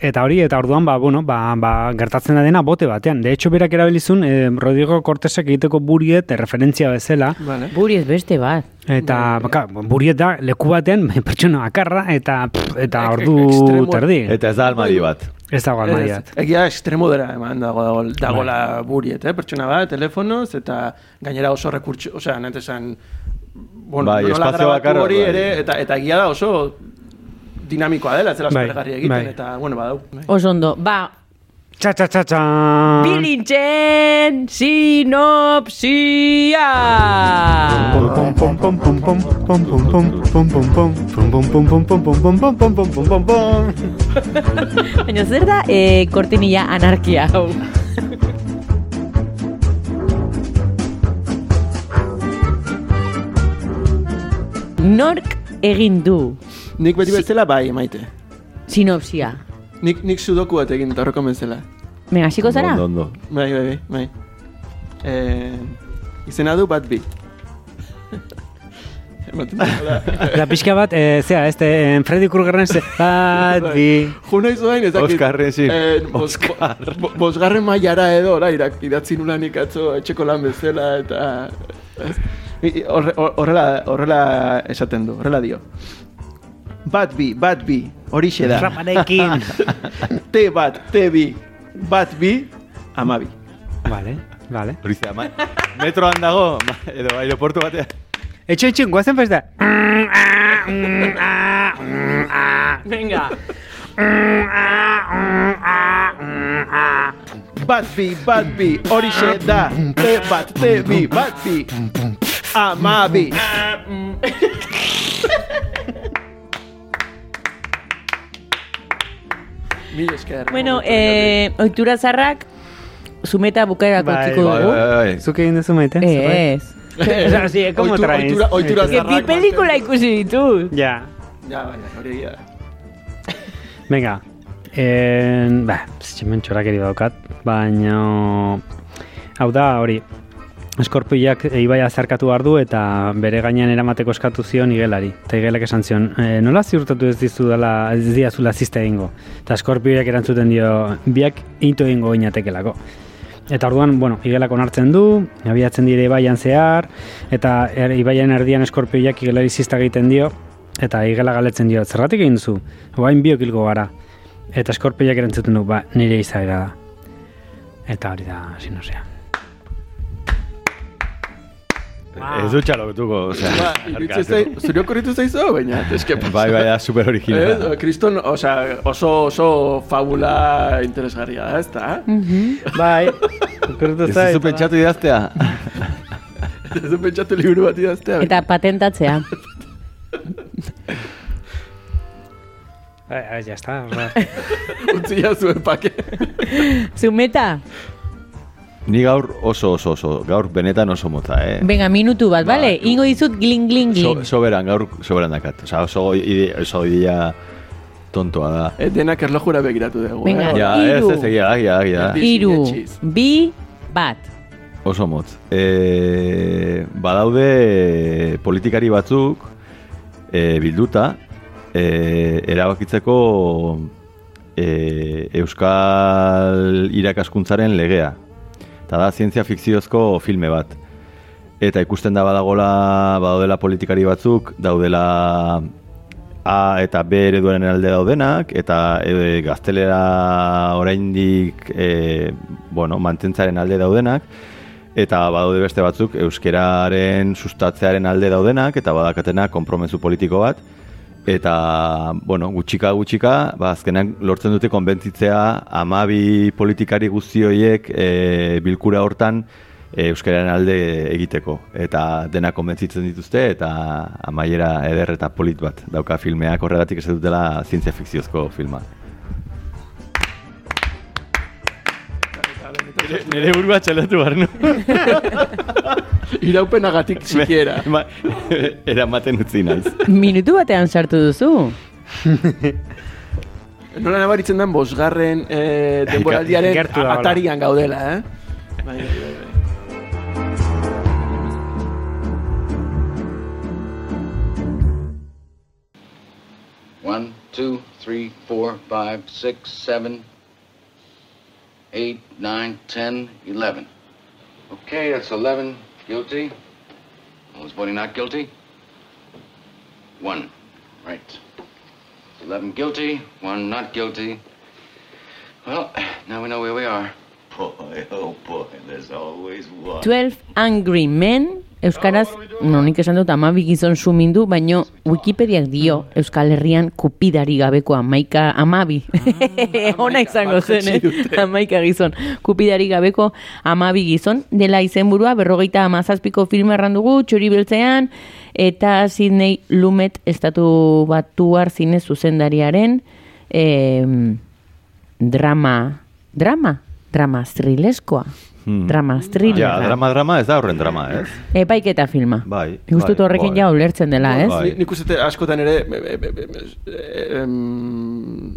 Speaker 3: eta hori, eta orduan, ba, bueno, ba, ba, gertatzen da dena bote batean. De hecho, berak erabilizun, eh, Rodrigo Cortesek egiteko buriet, referentzia bezala,
Speaker 2: Vale.
Speaker 1: Buri ez beste bat.
Speaker 3: Eta, baka, buriet da, leku batean, pertsona akarra, eta, pff, eta ordu
Speaker 2: extremo-
Speaker 3: terdi.
Speaker 4: Eta ez da almadi bat.
Speaker 3: Ez dago almadiat.
Speaker 2: Ez, Egia estremodera eman dago, dago, dagola buriet, eh? pertsona bat, telefonoz, eta gainera oso rekurtso, osea, esan, bueno,
Speaker 4: Bai,
Speaker 2: nola
Speaker 4: espazio
Speaker 2: grabatu
Speaker 4: bakarra,
Speaker 2: hori
Speaker 4: bai.
Speaker 2: ere, eta, eta egia da oso dinamikoa dela, ez zela
Speaker 3: Bai,
Speaker 2: egiten,
Speaker 3: bai.
Speaker 2: eta, bueno, badau. Bai.
Speaker 1: Oso ondo. Ba,
Speaker 3: Cha cha cha cha.
Speaker 1: Bilintzen sinopsia. Baina zer da eh, kortinilla anarkia hau? Nork egin du?
Speaker 2: Nik beti bezala bai, maite.
Speaker 1: Sinopsia.
Speaker 2: Nik, nik sudoku bat egin eta horreko bezala.
Speaker 1: Venga, hasiko zara?
Speaker 4: Ondo, ondo.
Speaker 2: Bai, bai, bai, bai. Eh, izena du bat bi.
Speaker 3: Eta pixka bat, e, zera, este, en Freddy Kruegerren ze, bat, bi...
Speaker 2: Jo nahi zoain, ez dakit.
Speaker 4: Oskarren, sí.
Speaker 2: Eh, bos, bo- bosgarren mailara edo, ora, irak, idatzi nula nik atzo etxeko lan bezala, eta... Horrela, horrela esaten du, horrela dio. Bat bi, bat bi, horixe da.
Speaker 3: Raparekin.
Speaker 2: T bat, T bi, bat bi, amabi.
Speaker 3: vale, vale.
Speaker 4: Hori zera, ma, metroan dago, ma, edo aeroportu batean.
Speaker 3: Etxo, etxo, guazen festa.
Speaker 1: Venga.
Speaker 2: Bat bi, bat bi, horixe da. T bat, T bi, bat bi, amabi. Mil esker.
Speaker 1: Bueno, eh, oitura zarrak, zumeta bukaerako
Speaker 3: Bai,
Speaker 4: Bai,
Speaker 1: dugu.
Speaker 4: bai, bai.
Speaker 3: Zuk egin duzu maite?
Speaker 1: Ez.
Speaker 3: Esa, sí, ¿cómo
Speaker 2: Oitu-
Speaker 3: traes?
Speaker 2: oitura- oitura
Speaker 1: Que bi
Speaker 2: zarrak
Speaker 1: pelikula ikusi ditut.
Speaker 3: Ja.
Speaker 2: Ja, baina, hori egia da.
Speaker 3: Venga. En, ba, tximen txorakeri daukat, baina... Hau da, hori, eskorpiak ibaia zarkatu behar du eta bere gainean eramateko eskatu zion igelari. Eta igelak esan zion, e, nola ziurtatu ez dizu dela, ez diazula ziste egingo. Eta eskorpiak erantzuten dio, biak into egingo inatekelako. Eta orduan, bueno, igelak onartzen du, abiatzen dire ibaian zehar, eta er, ibaian erdian eskorpioiak igelari zista egiten dio, eta igela galetzen dio, zerratik egin duzu? Guain biok hilko gara. Eta eskorpioiak erantzuten du, ba, nire izaera da. Eta hori da, sinosea.
Speaker 4: Ez dut txalotuko, osea.
Speaker 2: Ba, iruditzen zai- zure okurritu zaizu, baina, eske pasa.
Speaker 4: Bai, bai, da super
Speaker 2: Eh,
Speaker 4: originala.
Speaker 2: Kriston, osea, oso, oso fabula interesgarria da, ez da?
Speaker 3: Bai, okurtu
Speaker 4: Ez duzu pentsatu idaztea?
Speaker 2: Ez du pentsatu liburu bat idaztea.
Speaker 1: Eta patentatzea.
Speaker 3: Ai, ya está. ba.
Speaker 2: Utzia zuen pake.
Speaker 1: Zumeta,
Speaker 4: Ni gaur oso oso oso, gaur benetan oso motza, eh?
Speaker 1: venga, minutu bat,
Speaker 4: Ba,
Speaker 1: bale?
Speaker 4: du.
Speaker 1: Ingo dizut gling, gling,
Speaker 4: So,
Speaker 1: gling.
Speaker 4: soberan, gaur soberan dakat. Osa, oso, ide, oso idea tontoa da.
Speaker 2: Eh, denak erlojura begiratu dugu.
Speaker 1: Venga.
Speaker 2: eh?
Speaker 4: Ja, ez,
Speaker 1: hiru.
Speaker 4: ez, egia, egia, egia.
Speaker 1: Iru, bi, bat.
Speaker 4: Oso motz. E, badaude politikari batzuk e, bilduta e, erabakitzeko e, Euskal irakaskuntzaren legea. Eta da zientzia fikziozko filme bat. Eta ikusten da badagola, badaudela politikari batzuk, daudela A eta B ereduaren alde daudenak, eta e, gaztelera oraindik e, bueno, mantentzaren alde daudenak, eta badaude beste batzuk euskeraren sustatzearen alde daudenak, eta badakatena konpromezu politiko bat, eta, bueno, gutxika gutxika, ba, azkenan lortzen dute konbentzitzea amabi politikari guzti horiek e, bilkura hortan e, euskararen alde egiteko. Eta dena konbentzitzen dituzte, eta amaiera eder eta polit bat dauka filmeak horregatik ez dutela zientzia fikziozko filma. Nire, nire burua txalatu behar nu.
Speaker 2: Iraupenagatik sikiera.
Speaker 4: Ma- Eramaten utzi naiz.
Speaker 1: Minutu batean sartu duzu.
Speaker 2: Nola nabaritzen den bosgarren eh, denboraldiaren atarian gaudela, eh? Bai, bai, bai, bai.
Speaker 5: One, two, three, four, five, six, seven, eight, nine, ten, eleven. Okay, that's eleven guilty. Was Bonnie not guilty? One, right. Eleven guilty, one not guilty. Well, now we know where we are. Boy, oh boy, there's always one.
Speaker 1: 12 Angry Men, Euskaraz, no, nik esan dut amabi gizon sumindu, baino Wikipediak dio Euskal Herrian kupidari gabeko amaika, amabi. Ona izango zen, eh? amaika gizon. Kupidari gabeko amabi gizon, dela izenburua berrogeita amazazpiko filma errandugu, txori beltzean, eta Sidney Lumet estatu batuar zine zuzendariaren em, drama, drama, drama thrileskoa.
Speaker 4: Hmm.
Speaker 1: Drama thriller.
Speaker 4: Ja, drama, drama, ez da horren drama, ez?
Speaker 1: Epaiketa filma.
Speaker 4: Bai,
Speaker 1: Nik
Speaker 4: bai,
Speaker 1: horrekin
Speaker 4: bai.
Speaker 1: ja ulertzen dela, ez?
Speaker 4: Bai.
Speaker 2: Ni- Nik uste askotan ere e, e, e, e, em,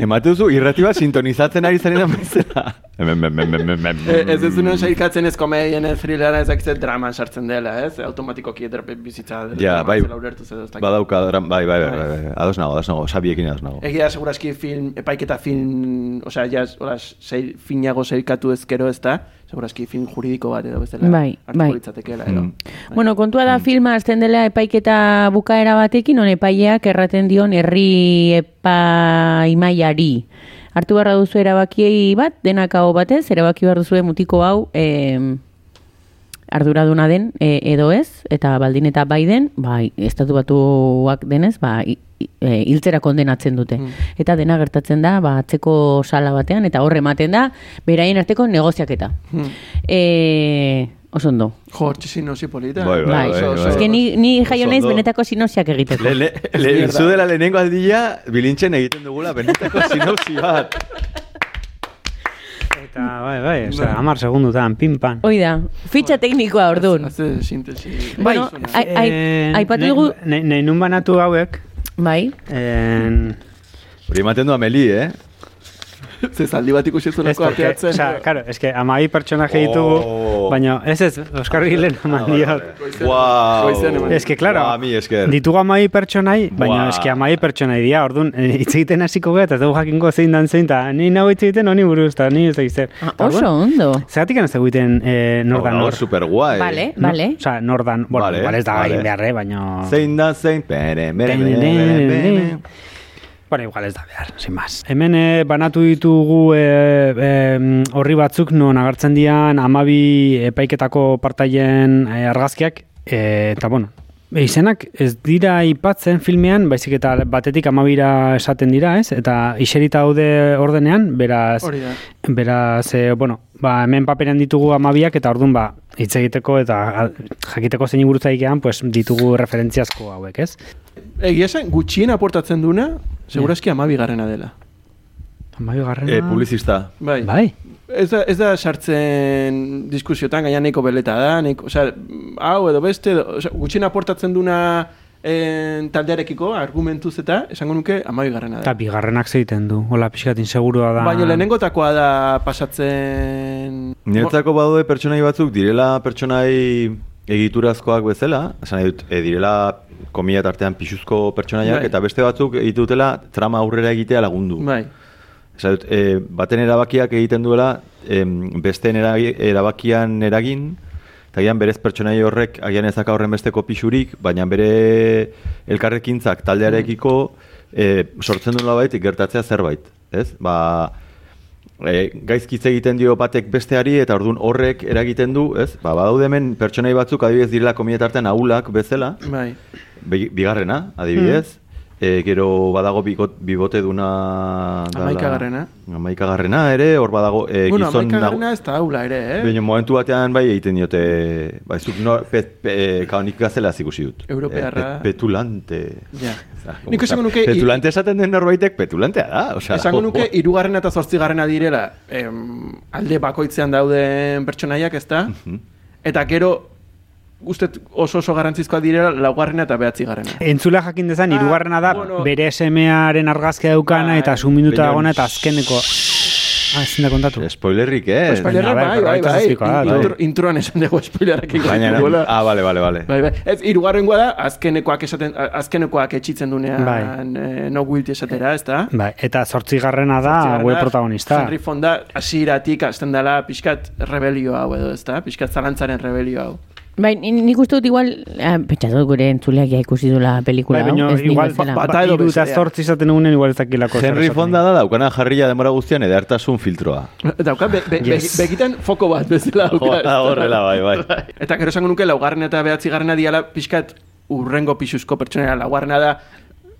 Speaker 4: Emate duzu, irrati bat sintonizatzen ari zaren bezala. Em, em, em, em, em, em,
Speaker 2: E, ez ez duen saikatzen ez komedien ez thrillera ezakizet draman sartzen dela, ez? Automatikoki edrape bizitza dela.
Speaker 4: Ja, bai,
Speaker 2: ulertu ez
Speaker 4: badauka, dram- bai, bai, bai, bai, bai, ados nago, ados nago, sabiekin ados nago.
Speaker 2: Egia da, segurazki film, epaiketa film, osea, ja, hola, sei, finago zeikatu ezkero ez da, segurazki film juridiko bat edo bezala.
Speaker 1: Bai, bai.
Speaker 2: litzatekeela, edo.
Speaker 4: Mm.
Speaker 1: Bueno, kontua da filma azten dela epaiketa bukaera batekin, on epaileak erraten dion herri epaimaiari. Hartu beharra duzu erabakiei bat, denak hau batez, erabaki behar duzu mutiko hau em, arduraduna den e, edo ez, eta baldin eta bai den, bai, estatu batuak denez, ba, e, hiltzera kondenatzen dute.
Speaker 2: Mm.
Speaker 1: Eta dena gertatzen da, ba, atzeko sala batean, eta horre ematen da, beraien arteko negoziaketa.
Speaker 2: Hmm.
Speaker 1: E, oso ondo.
Speaker 2: Jo, hortxe sinosi polita.
Speaker 4: Bai, bai,
Speaker 1: Bai,
Speaker 4: bai,
Speaker 2: oso-
Speaker 4: bai.
Speaker 1: Ez que ni, ni jaio naiz benetako sinosiak egiteko.
Speaker 4: Le, le, le, zu dela lehenengo aldia, bilintzen egiten dugula, benetako sinopsi bat.
Speaker 3: Eta, bai, bai, osea, amar segundutan, pim, pan.
Speaker 1: Hoi da, fitxa teknikoa ordun.
Speaker 2: Haze sintesi.
Speaker 1: Bueno,
Speaker 2: Zuna.
Speaker 1: ai- ai-
Speaker 3: Eh,
Speaker 1: aipatu dugu-
Speaker 3: nahi nun banatu hauek,
Speaker 1: Bai,
Speaker 3: en...
Speaker 4: Hori ematen du Ameli, eh?
Speaker 2: Ze zaldi bat ikusi zuneko
Speaker 3: porque,
Speaker 2: ateatzen.
Speaker 3: osea, claro, es que amabi pertsonaje ditugu,
Speaker 4: Oh.
Speaker 3: baina ez ez, Oskar Gilen eman diot.
Speaker 2: Goizean eman.
Speaker 3: Es que, claro,
Speaker 4: Guau, mi esker.
Speaker 3: ditugu amabi pertsonai, baina
Speaker 4: Buah.
Speaker 3: es que amabi pertsonai dira, orduan, eh, hitz egiten hasiko gara, eta ez dugu jakingo zein dan zein, eta ni nago hitz egiten honi buruz, eta ni ez da izter.
Speaker 1: Ah, oso ondo.
Speaker 3: Zeratik ez egiten eh, nordan
Speaker 4: Hau,
Speaker 3: nor.
Speaker 4: super guai.
Speaker 1: Vale,
Speaker 3: No?
Speaker 1: vale.
Speaker 3: Osea, nordan, bueno,
Speaker 4: Vale,
Speaker 3: igual ez da
Speaker 4: vale.
Speaker 3: egin beharre, baina...
Speaker 4: Zein da, zein, pere, mere, mere,
Speaker 3: Pere,
Speaker 4: mere,
Speaker 3: mere.
Speaker 4: mere.
Speaker 3: Bueno, igual ez da behar, sin más. Hemen eh, banatu ditugu eh, eh, horri batzuk non agertzen dian amabi epaiketako partaien eh, argazkiak, eh, eta bueno, e, izenak ez dira ipatzen filmean, baizik eta batetik amabira esaten dira, ez? Eta iserita daude ordenean, beraz,
Speaker 2: Hori da.
Speaker 3: beraz, eh, bueno, ba, hemen paperean ditugu amabiak, eta orduan, ba, hitz egiteko eta jakiteko zein buruz egitean, pues, ditugu referentziazko hauek, ez?
Speaker 2: Egia esan, gutxien aportatzen duna, segurazki amabigarrena dela.
Speaker 3: Amabi garrena...
Speaker 4: Eh, publizista.
Speaker 2: Bai.
Speaker 3: Bai.
Speaker 2: Ez da, ez da sartzen diskusiotan, gaina nahiko beleta da, nahiko, osea, hau edo beste, edo, osea, gutxien aportatzen duna en, taldearekiko, argumentuz eta, esango nuke, amabigarrena
Speaker 3: Eta
Speaker 2: da.
Speaker 3: bigarrenak zeiten du, hola pixkat insegurua da.
Speaker 2: Baina lehenengotakoa da pasatzen...
Speaker 4: Niretzako badaude pertsonai batzuk direla pertsonai egiturazkoak bezala, esan dut, e, direla komila tartean pixuzko pertsonaiak,
Speaker 2: Bai.
Speaker 4: eta beste batzuk egitutela trama aurrera egitea lagundu.
Speaker 2: Bai,
Speaker 4: Esan dut, e, baten erabakiak egiten duela, em, besteen erabakian eragin, eta agian berez pertsonai horrek agian ezaka horren besteko pixurik, baina bere elkarrekintzak taldearekiko e, sortzen du baitik gertatzea zerbait, ez? Ba, e, gaizkitze egiten dio batek besteari eta ordun horrek eragiten du, ez? Ba, badaude hemen pertsonai batzuk adibidez direla komiletartean ahulak bezala,
Speaker 2: bai.
Speaker 4: Bi- bigarrena, adibidez. E, gero badago bigot, bibote duna... dala-
Speaker 2: Hamaikagarrena.
Speaker 4: Hamaikagarrena ere, hor badago e,
Speaker 2: bueno,
Speaker 4: gizon...
Speaker 2: amaikagarrena ez da haula ere, eh?
Speaker 4: Baina momentu batean bai egiten diote... Ba, zuk no, pet, pe, kaonik gazela ikusi dut.
Speaker 2: Europearra.
Speaker 4: E, pet- petulante.
Speaker 2: Ja.
Speaker 4: Osea,
Speaker 2: Nik esango nuke-
Speaker 4: Petulante esaten den norbaitek petulantea da. Osea,
Speaker 2: Esango nuke, irugarrena eta zortzigarrena direla em, alde bakoitzean dauden pertsonaiak, ez da?
Speaker 4: Mhm.
Speaker 2: Eta gero, uste oso oso garrantzizkoa direla laugarrena eta behatzigarrena.
Speaker 3: Entzula jakin dezan,
Speaker 2: Ah,
Speaker 3: hirugarrena da,
Speaker 2: bueno.
Speaker 3: bere semearen argazkia daukana,
Speaker 2: Bai.
Speaker 3: eta minuta
Speaker 4: Baina-
Speaker 3: dagoena eta azkeneko... Ah, ezin da kontatu.
Speaker 4: Spoilerrik, eh?
Speaker 2: Spoilerra,
Speaker 3: baina,
Speaker 2: bai,
Speaker 3: bai,
Speaker 2: bai, bai,
Speaker 3: zazpikoa da,
Speaker 2: intro-
Speaker 4: bai.
Speaker 2: introan esan dugu spoilerrak
Speaker 4: Baina, ah, bale, bale, bale.
Speaker 2: Bai, bai. Ez, irugarrengoa da, azkenekoak esaten, azkenekoak etxitzen dunean
Speaker 3: Bai.
Speaker 2: eh, no guilty esatera, ez da?
Speaker 3: Bai, eta zortzigarrena da,
Speaker 2: Zortzigarrena,
Speaker 3: web protagonista.
Speaker 2: Henry Fonda, hasieratik hasten dela pixkat rebelio hau edo, ez da? Pixkat zalantzaren rebelio hau.
Speaker 1: Bai, ni- nik uste dut igual, eh, pentsatu gure entzuleak ja ikusi dula pelikula
Speaker 3: Bai, baina
Speaker 1: ez
Speaker 3: igual, ba,
Speaker 2: Bata edo
Speaker 3: hiru eta
Speaker 2: bestea.
Speaker 3: zortzi izaten dugunen, igual ez dakilako. zer
Speaker 4: Henry Fonda da daukana jarria demora guztian edertasun filtroa.
Speaker 2: Dauka, be, be,
Speaker 3: Yes.
Speaker 2: be, begitan foko bat bezala ez da?
Speaker 4: Horrela, bai, bai.
Speaker 2: Eta gero esango nuke laugarren eta behatzigarrena diala pixkat urrengo pixuzko pertsonera. Laugarrena da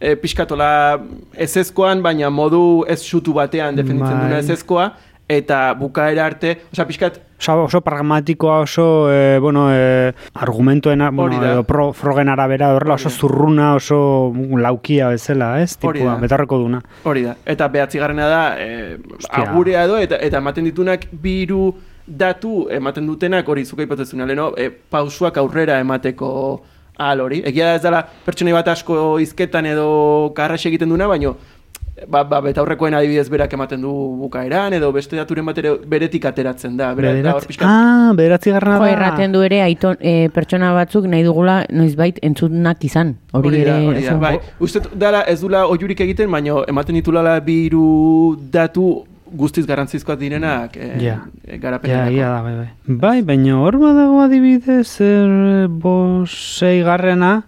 Speaker 2: e, pixkatola ezezkoan, baina modu ez xutu batean defenditzen
Speaker 3: Bai.
Speaker 2: duna ezezkoa, eta bukaera arte, osea, pixkat,
Speaker 3: Oso, oso pragmatikoa, oso, e, bueno, e, argumentoen,
Speaker 2: Hori
Speaker 3: bueno, edo pro, frogen arabera, horrela oso zurruna, oso laukia bezala, ez? Tipua, betarreko duna.
Speaker 2: hori da. Eta behatzigarrena da, e, agurea edo, eta, eta ematen ditunak biru datu ematen dutenak, hori zuka ipotezuna, leheno, e, pausuak aurrera emateko ahal hori. Egia da ez dela pertsonei bat asko izketan edo karraxe egiten duna, baino ba, ba, betaurrekoen adibidez berak ematen du bukaeran, edo beste daturen bat ere beretik ateratzen da. Bera, eta hor
Speaker 3: Bederatzi,
Speaker 2: pixkat-
Speaker 3: ah, bederatzi garrana
Speaker 1: Jo,
Speaker 3: da.
Speaker 1: erraten du ere aiton, e, pertsona batzuk nahi dugula noizbait entzunak izan. Hori,
Speaker 2: Hori da,
Speaker 1: ere,
Speaker 2: hori da, bai. Uste dara ez dula oiurik egiten, baina ematen ditulala bi hiru datu guztiz garrantzizkoak direnak eh,
Speaker 3: Ja,
Speaker 2: garapenerako.
Speaker 3: ia da, bai, bai. Bai, baina hor badago adibidez, er, bosei garrena,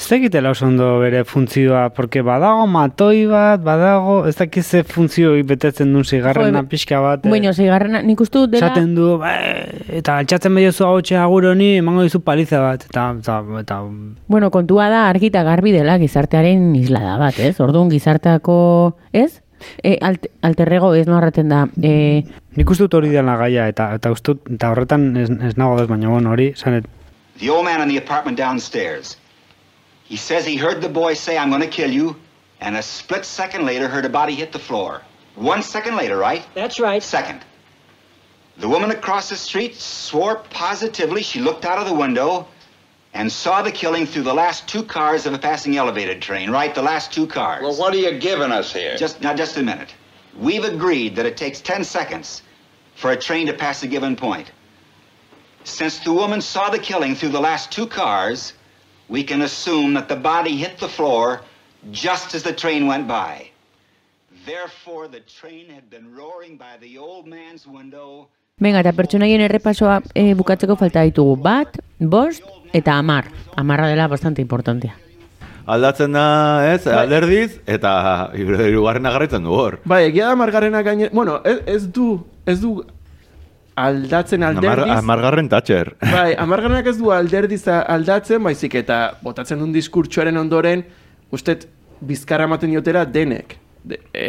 Speaker 3: ez dakitela oso ondo bere funtzioa, porque badago matoi bat, badago, ez dakiz ze funtzio betetzen duen zigarrena pixka bat. eh,
Speaker 1: Bueno, zeigarrena, nik uste dut dela...
Speaker 3: Esaten du, eta altxatzen behar zu hau agur honi, emango dizu paliza bat, eta, eta, eta
Speaker 1: Bueno, kontua da argi eta garbi dela gizartearen islada bat, ez? Orduan gizarteako, ez? E, alt, alterrego ez norraten da. E,
Speaker 3: nik uste dut hori dela gaia, eta, eta uste eta horretan ez, ez nago dez, baina bueno, hori, zanet,
Speaker 6: The old man in the apartment downstairs. He says he heard the boy say, I'm going to kill you, and a split second later heard a body hit the floor. One second later, right?
Speaker 7: That's right.
Speaker 6: Second. The woman across the street swore positively she looked out of the window and saw the killing through the last two cars of a passing elevated train, right? The last two cars.
Speaker 5: Well, what are you giving us here?
Speaker 6: Just now, just a minute. We've agreed that it takes 10 seconds for a train to pass a given point. Since the woman saw the killing through the last two cars, we can assume that the body hit the floor just as the train went by. Therefore, the train had been roaring by the old man's window.
Speaker 1: Venga, eta pertsonaien errepasoa e, bukatzeko falta ditugu bat, bost eta amar. Amarra dela bastante importantea.
Speaker 4: Aldatzen da, ez, alderdiz, eta hirugarren agarritzen du hor.
Speaker 2: Bai, egia da margarrena gaine... Bueno, ez, ez du, ez du aldatzen
Speaker 4: Amar,
Speaker 2: alderdiz...
Speaker 4: amargarren tatxer.
Speaker 2: Bai, amargarrenak ez du alderdiz aldatzen, baizik eta botatzen duen diskurtsoaren ondoren, ustet bizkarra ematen diotera denek. De, e,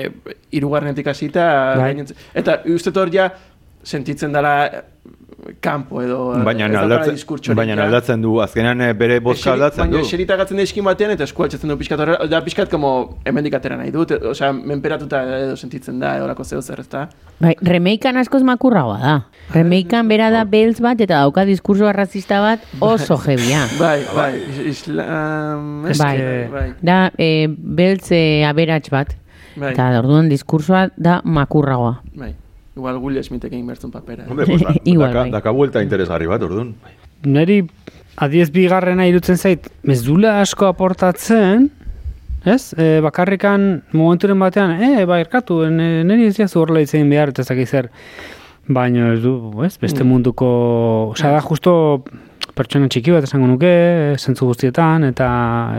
Speaker 2: irugarrenetik hasita,
Speaker 3: Bai.
Speaker 2: eta ustet hor ja sentitzen dela kanpo edo
Speaker 4: Baina
Speaker 2: ez daukala
Speaker 4: aldatzen, baina aldatzen du, azkenean eh, bere boska
Speaker 2: Eseri-
Speaker 4: aldatzen
Speaker 2: baina
Speaker 4: du.
Speaker 2: eserita gatzen da eskin batean eta esku altxatzen du pixkat horrela, da pixkat como hemendik atera nahi dut, osea, menperatuta edo sentitzen da, edo lako zeu zer, ezta?
Speaker 1: Bai, remeikan askoz makurragoa da. Remeikan bera da beltz bat eta dauka diskurso arrazista bat oso jebia.
Speaker 2: Bai, bai, is- islam...
Speaker 1: Bai.
Speaker 2: bai,
Speaker 1: Da, e, beltz e, aberats bat.
Speaker 2: bai,
Speaker 1: Eta orduan diskursoa da makurragoa.
Speaker 2: bai. Igual Will Smithek egin bertzun papera.
Speaker 4: Hombre, pues, da,
Speaker 1: Igual,
Speaker 4: daka,
Speaker 1: bai.
Speaker 4: daka vuelta interesgarri bat, orduan.
Speaker 3: Neri adiez bigarrena irutzen zait, ez dula asko aportatzen, ez? E, bakarrikan momenturen batean, e, ba, erkatu, ne, neri ez jazu horrela itzen behar, eta ez dakit zer. Baina ez du, ez? Beste munduko, osea da justo pertsona txiki bat esango nuke, zentzu guztietan, eta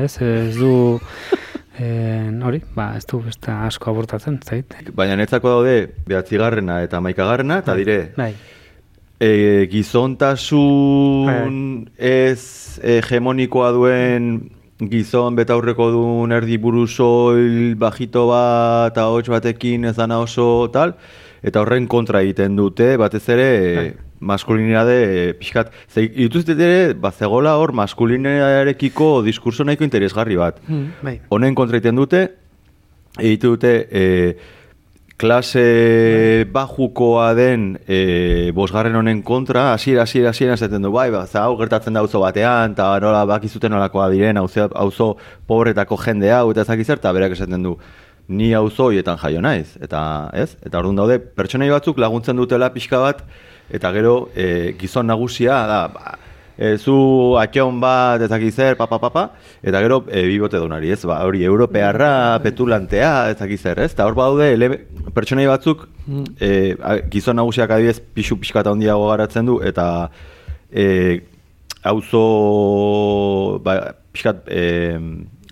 Speaker 3: ez, ez du, e, hori, ba, ez du beste asko aportatzen, zait.
Speaker 4: Baina netzako daude behatzigarrena eta maikagarrena, eta dire,
Speaker 3: Bai,
Speaker 4: e, gizontasun ez hegemonikoa duen gizon betaurreko duen erdi buruzoil bajito bat eta hots batekin ez dana oso tal, eta horren kontra egiten dute, batez ere maskulinidade e, pixkat. Ze, ituztet ere, bazegola hor maskulinitarekiko diskurso nahiko interesgarri bat.
Speaker 3: bai.
Speaker 4: Honen kontra egiten dute, egiten dute e, klase bajukoa den e, bosgarren honen kontra, hasiera hasiera hasiera esaten du, bai, ba, za, hau gertatzen da auzo batean, eta nola bakizuten nolakoa diren, auzo, auzo pobretako jende hau, eta ezak zer, eta berak esaten du, ni auzo hoietan jaio naiz, eta ez? Eta orduan daude, pertsonai batzuk laguntzen dutela pixka bat, eta gero e, gizon nagusia da, ba, e, zu atxon bat ez dakit zer, papa, papa, eta gero e, bibote donari, ez, ba, hori, europearra, petulantea, ez dakit zer, ez, eta hor badaude, ele, pertsonai batzuk, e, gizon nagusiak adibidez, pixu pixka eta handiago garatzen du, eta e, auzo, ba, pixkat, e,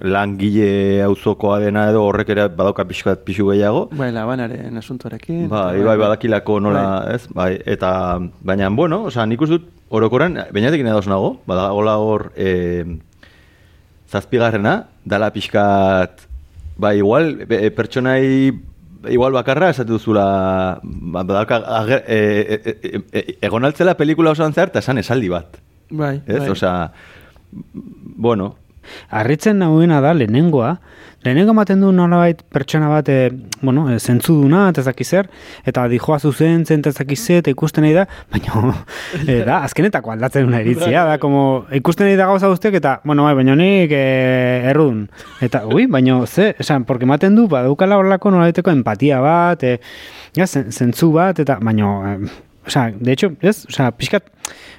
Speaker 4: langile auzokoa dena edo horrek ere badauka pixkat pixu gehiago,
Speaker 2: Bai, labanaren asuntorekin.
Speaker 4: Bai, bai, badakilako nola, ez? Bai, eta, baina, bueno, osea, nik uste dut, orokoran, bainatekin edo nago, badagola hor, e, zazpigarrena, dala pixkat, bai, igual, be, e, pertsonai, igual bakarra, esatu duzula, ba, badauka, ager, e, e, e, e, egon altzela pelikula osoan zehar, eta esan esaldi bat,
Speaker 2: Bai,
Speaker 4: ez?
Speaker 2: bai.
Speaker 4: Osea, bueno,
Speaker 3: harritzen nagoena da lehenengoa, lehenengo ematen du nolabait pertsona bat, e, bueno, e, zentzuduna, eta ez dakit zer, eta dijoa zuzen, zen, eta ez dakit zer, eta ikusten nahi da, baina, e, da, azkenetako aldatzen una iritzia, da, como, ikusten nahi da gauza guztiak, eta, bueno, bai, baina nik e, errudun. Eta, ui, baina, ze, esan, porque ematen du, badaukala horrelako nolabaiteko empatia bat, e, ja, zen- zentzu bat, eta, baina, e, Osea, de hecho, ez? Osea, pixkat,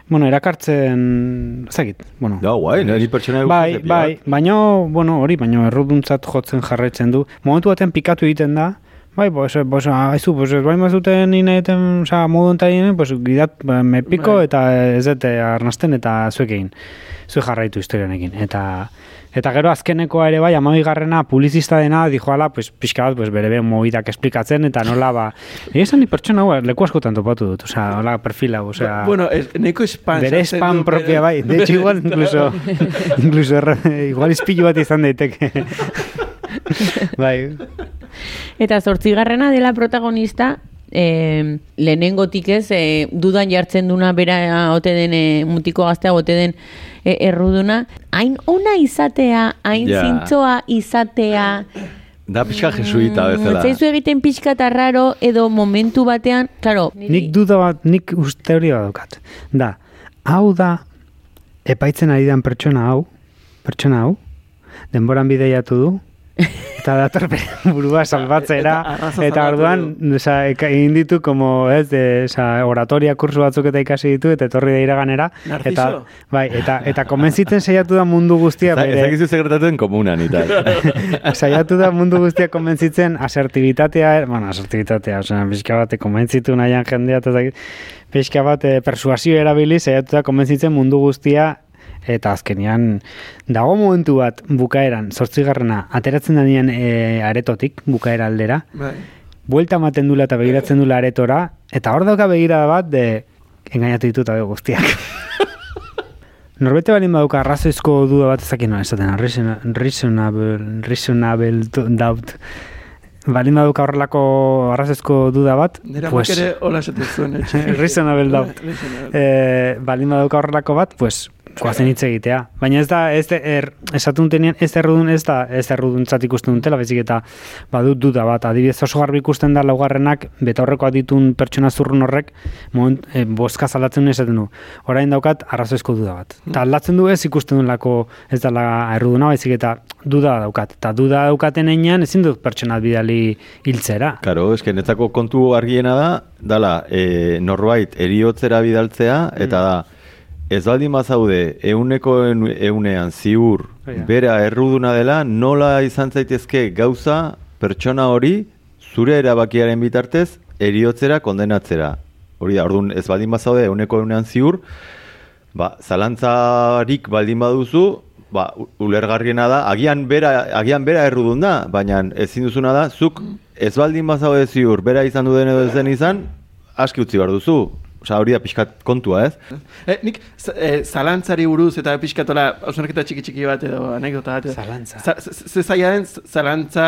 Speaker 3: bueno, erakartzen, ezagit, bueno.
Speaker 4: Da, guai, nire pertsona
Speaker 3: Bai, bai, baina, bueno, hori, baina erruduntzat jotzen jarraitzen du. Momentu batean pikatu egiten da, bai, pues, pues, haizu, pues, bai mazuten inaeten, oza, modu entainen, pues, gidat, ba, me piko,
Speaker 2: Bai.
Speaker 3: eta ez dut arnasten, eta zuek egin, zuek jarraitu historianekin. Eta, eta gero azkenekoa ere bai, amabigarrena publizista dena, dijoala, pues, pixka bat, pues, bere bere mobidak esplikatzen, eta nola, ba, egia esan ni pertsona hau, leku askotan topatu dut, osea, hola perfila, osea,
Speaker 2: bueno, es, neko spam.
Speaker 3: bere
Speaker 2: du,
Speaker 3: propia bai. De hecho, igual, incluso, incluso, igual izpilu bat izan daiteke. bai,
Speaker 1: Eta zortzigarrena dela protagonista, eh, lehenengotik ez, eh, dudan jartzen duna bera ote den, eh, mutiko gaztea ote den eh, erruduna. Hain ona izatea, hain
Speaker 4: Ja.
Speaker 1: zintzoa izatea,
Speaker 4: Da pixka jesuita
Speaker 1: mm,
Speaker 4: bezala.
Speaker 1: zaizu egiten pixka eta raro, edo momentu batean, claro,
Speaker 3: nik duda bat, nik uste hori badukat. Da, hau da, epaitzen ari den pertsona hau, pertsona hau, denboran bideiatu du, eta dator burua salbatzera,
Speaker 2: Eta
Speaker 3: eta orduan, eka- egin ditu, como, ez, de, oza, oratoria kursu batzuk eta ikasi ditu, eta etorri da iraganera, eta,
Speaker 2: Narciso?
Speaker 3: bai, eta, eta konbentzitzen saiatu da mundu guztia,
Speaker 4: Ez
Speaker 3: bere,
Speaker 4: dakizu sekretatuen komunan, eta.
Speaker 3: saiatu da mundu guztia konbentzitzen asertibitatea, bueno, asertibitatea, osea, pixka bat konbentzitu nahian jendea, eta dakit, pixka bat eh, persuasio erabili, saiatu da konbentzitzen mundu guztia, eta azkenian dago momentu bat bukaeran, zortzigarrena, ateratzen denean e, aretotik, bukaera aldera,
Speaker 2: Bai.
Speaker 3: buelta ematen dula eta begiratzen dula aretora, eta hor dauka begirada bat, de, engainatu dituta be guztiak. Norbete balin baduka arrazoizko duda bat ezakit nola esaten, reason- reasonable, reasonable doubt. Balin baduka horrelako arrazoizko duda bat,
Speaker 2: Nera
Speaker 3: pues,
Speaker 2: ere hola esaten zuen. etxe.
Speaker 3: reasonable doubt. Eh, balin badauka horrelako bat, pues, koazen hitz egitea. Baina ez da, ez da, er, esatun tenean, ez da errudun, ez da, ez da erruduntzat ikusten dutela, bezik eta badut duda bat. Adibidez oso garbi ikusten da laugarrenak, beta horreko aditun pertsona zurrun horrek, moment, e, boska zalatzen esaten du. Orain daukat, arrazoizko duda bat. Eta aldatzen du ez ikusten dulako ez dela erruduna, baizik eta duda daukat. Eta duda daukaten einean, ezin dut pertsona bidali hiltzera.
Speaker 4: Karo, eske netzako kontu argiena da, dala, e, norbait eriotzera bidaltzea, eta da, ez baldin bazaude euneko eunean ziur
Speaker 3: da.
Speaker 4: bera erruduna dela, nola izan zaitezke gauza pertsona hori zure erabakiaren bitartez eriotzera kondenatzera. Hori da, orduan ez baldin bazaude euneko eunean ziur, ba, zalantzarik baldin baduzu, ba, ulergarriena da, agian bera, agian bera errudun da, baina ezin duzuna da, zuk ez baldin bazaude ziur, bera izan du den edo ez den izan, aski utzi behar duzu. Osa, hori da pixkat kontua, ez?
Speaker 2: Eh, nik eh, zalantzari buruz eta pixkatola ausnarketa txiki txiki bat edo anekdota bat. edo-
Speaker 3: Zalantza.
Speaker 2: Za- Ze zaila den zalantza,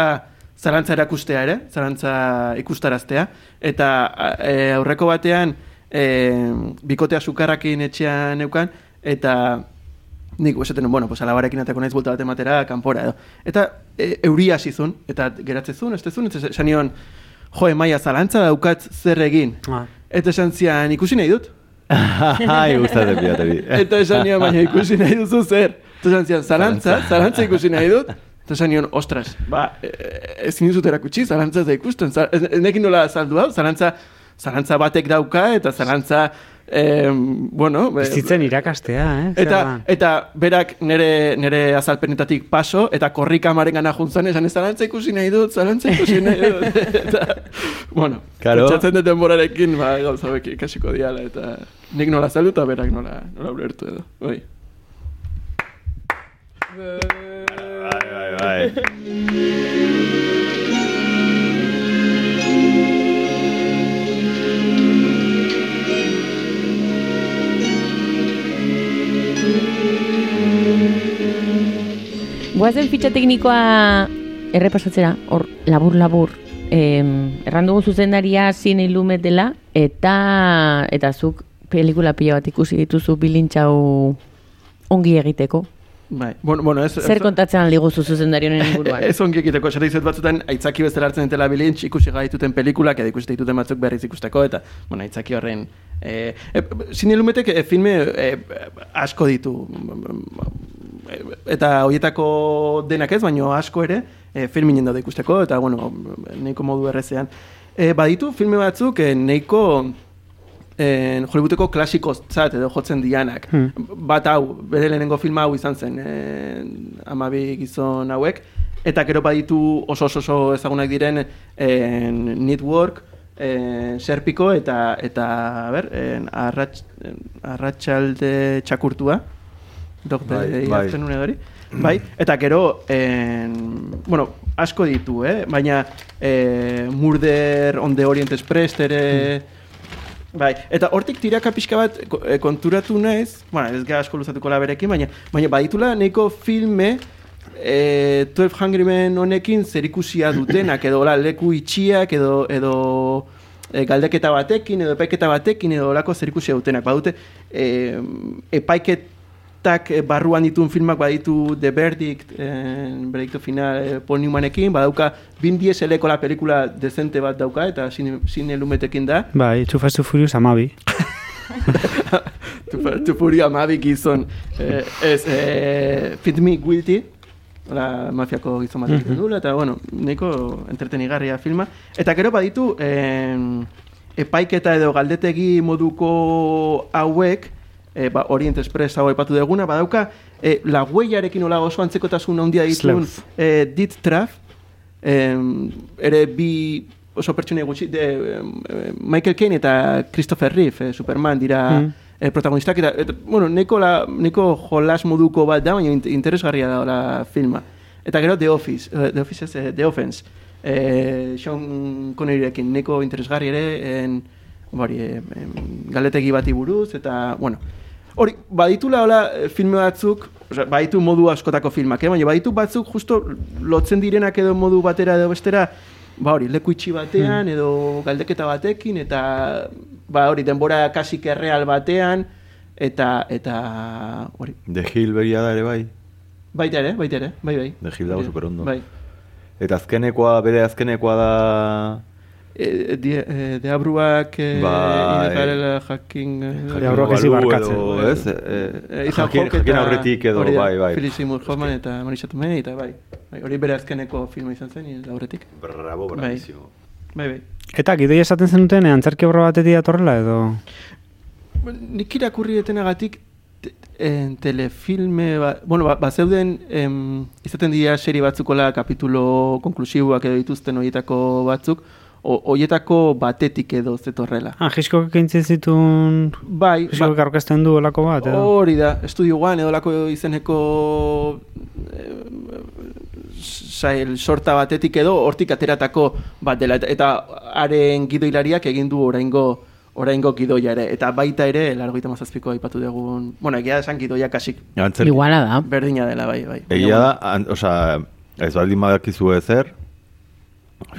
Speaker 2: zalantza erakustea ere, zalantza ikustaraztea. Eta eh, aurreko batean eh, bikotea sukarrakin etxean neukan, eta nik esaten bueno, pues alabarekin atako naiz bulta bat ematera, kanpora edo. Eta e, euria hasi zuen, eta geratzezun, ez tezun, eta esan nion, jo, emaia, zalantza daukat zer egin.
Speaker 3: Ah.
Speaker 2: Eta esan zian, ikusi nahi dut.
Speaker 4: Ai, gustatzen pilateri.
Speaker 2: Eta esan nion, baina ikusi nahi duzu zer. Eta esan zian, zalantza, zalantza ikusi nahi dut. Eta esan nion, ostras, ba, e, ezin dizut erakutsi, zalantza ez da ikusten. Za- ez- ez nekin nola azaldu hau, zalantza, zalantza batek dauka, eta zalantza, eh, bueno...
Speaker 3: Bizitzen irakastea, eh?
Speaker 2: Eta, eta berak nere, nere azalpenetatik paso, eta korri kamaren gana juntzan esan, ez zalantza ikusi nahi dut, zalantza ikusi nahi dut. eta, bueno,
Speaker 4: Claro.
Speaker 2: pentsatzen dut denborarekin, ba, gauza hauek ikasiko diala, eta nik nola saldu eta berak nola, nola ulertu edo. Oi.
Speaker 4: Bai, bai, bai.
Speaker 1: Guazen fitxa teknikoa errepasatzera, hor, labur-labur, em, erran dugu zuzendaria zine ilumet dela, eta, eta zuk pelikula pila bat ikusi dituzu bilintxau ongi egiteko.
Speaker 2: Bai, bueno, bueno, ez...
Speaker 1: Zer
Speaker 2: ez-
Speaker 1: kontatzen aldi guzu zuzendari honen inguruan?
Speaker 2: Ez ongi egiteko, esaten dizuet batzutan, aitzaki bezala hartzen dutela bilintz, ikusi gaituten pelikulak, edo ikusi dituten batzuk berriz ikusteko, eta, bueno, aitzaki horren... E, e, Zine lumetek e, filme e, asko ditu, eta horietako denak ez, baino asko ere, e, filminen daude ikusteko, eta, bueno, nahiko modu errezean. E, baditu filme batzuk, e, nahiko en Hollywoodeko klasikozat edo jotzen dianak. Bat hau, bere lehenengo filma hau izan zen, en, amabi gizon hauek, eta gero baditu oso oso, oso ezagunak diren en, Network, en, Serpiko eta, eta a ber, en, arratx, en, arratxalde txakurtua, dokte
Speaker 4: Bai,
Speaker 2: bai, hori. Bai, eta gero, en, bueno, asko ditu, eh? baina eh, Murder on the Orient Express ere... Bai, eta hortik tiraka pixka bat eh, konturatu naiz, bueno, ez gara asko luzatuko laberekin, baina, baina baditula nahiko filme e, 12 Hungry Men honekin zerikusia dutenak, edo hola, leku itxiak, edo, edo e, galdeketa batekin, edo epaiketa batekin, edo olako zerikusia dutenak. Badute, e, epaiketak eh, barruan dituen filmak baditu The Verdict, e, Veredicto Final, e, Paul Newmanekin, badauka Vin Dieseleko la pelikula dezente bat dauka, eta zine, zine lumetekin da.
Speaker 3: Bai, Too Fast Too Furious amabi.
Speaker 2: tu, tu furia amabi gizon eh, ez eh, Fit Me Guilty la mafiako gizon bat egiten duela eta bueno, nahiko entretenigarria filma eta gero baditu eh, epaiketa edo galdetegi moduko hauek eh, ba, Orient Express hau aipatu duguna badauka eh, la huellarekin ola oso antzekotasun handia dituen
Speaker 3: Sleuth.
Speaker 2: eh, Dit Traf em, ere bi oso pertsone gutxi de, Michael Caine eta Christopher Reeve, eh, Superman dira
Speaker 3: Mm.
Speaker 2: eh, protagonistak eta, eta bueno, neko, la, neko jolas moduko bat da, baina int- interesgarria da la filma. Eta gero The Office, The Office ez, The Offense, eh, Sean Conneryrekin neko interesgarri ere, en, bori, eh, em, galetegi bati buruz, eta, bueno, Hori, baditula hola eh, filme batzuk, baditu modu askotako filmak, eh? baina baditu batzuk justo lotzen direnak edo modu batera edo bestera, ba hori, leku itxi batean edo galdeketa batekin eta ba hori, denbora kasik erreal batean eta eta hori,
Speaker 4: The Hill beria da ere bai.
Speaker 2: baita ere, baita ere, bai bai.
Speaker 4: The Hill dago superondo.
Speaker 2: Bai.
Speaker 4: Eta azkenekoa, bere azkenekoa da...
Speaker 2: E, de, e, deabruak e,
Speaker 4: Bai.
Speaker 2: ilegal jakin... e,
Speaker 3: Deabruak ez
Speaker 4: balu
Speaker 3: ibarkatzen.
Speaker 4: edo, Ez?
Speaker 2: E,
Speaker 4: Eh, jakin, jakin aurretik edo, bai, bai.
Speaker 2: Philip Seymour Hoffman eta Marisa Tomei eta bai. bai. Hori bere azkeneko filma izan zen, aurretik.
Speaker 4: Bravo,
Speaker 2: Bai.
Speaker 4: bravísimo.
Speaker 2: Bai, bai.
Speaker 3: Eta gidoi esaten zenuten, eh, antzerki obra batetik datorrela edo...
Speaker 2: Bueno, Nik irakurri detenagatik te, en, telefilme, ba, bueno, ba, bazeuden em, izaten dira serie batzukola kapitulo konklusiboak edo dituzten horietako batzuk, o, horietako batetik edo zetorrela.
Speaker 3: Ah, Hitchcock ekintzen zituen...
Speaker 2: Bai,
Speaker 3: Hitchcock
Speaker 2: ba,
Speaker 3: aurkezten du olako bat, edo?
Speaker 2: hori da, Studio One edo lako izeneko sail sorta batetik edo hortik ateratako bat dela eta, eta haren gidoilariak egin du oraingo oraingo gidoia ere eta baita ere 97ko aipatu dugun bueno egia esan gidoia kasik.
Speaker 1: Iguala da.
Speaker 2: berdina dela bai bai
Speaker 4: Egia da, an, osea, ez baldin badakizu ezer,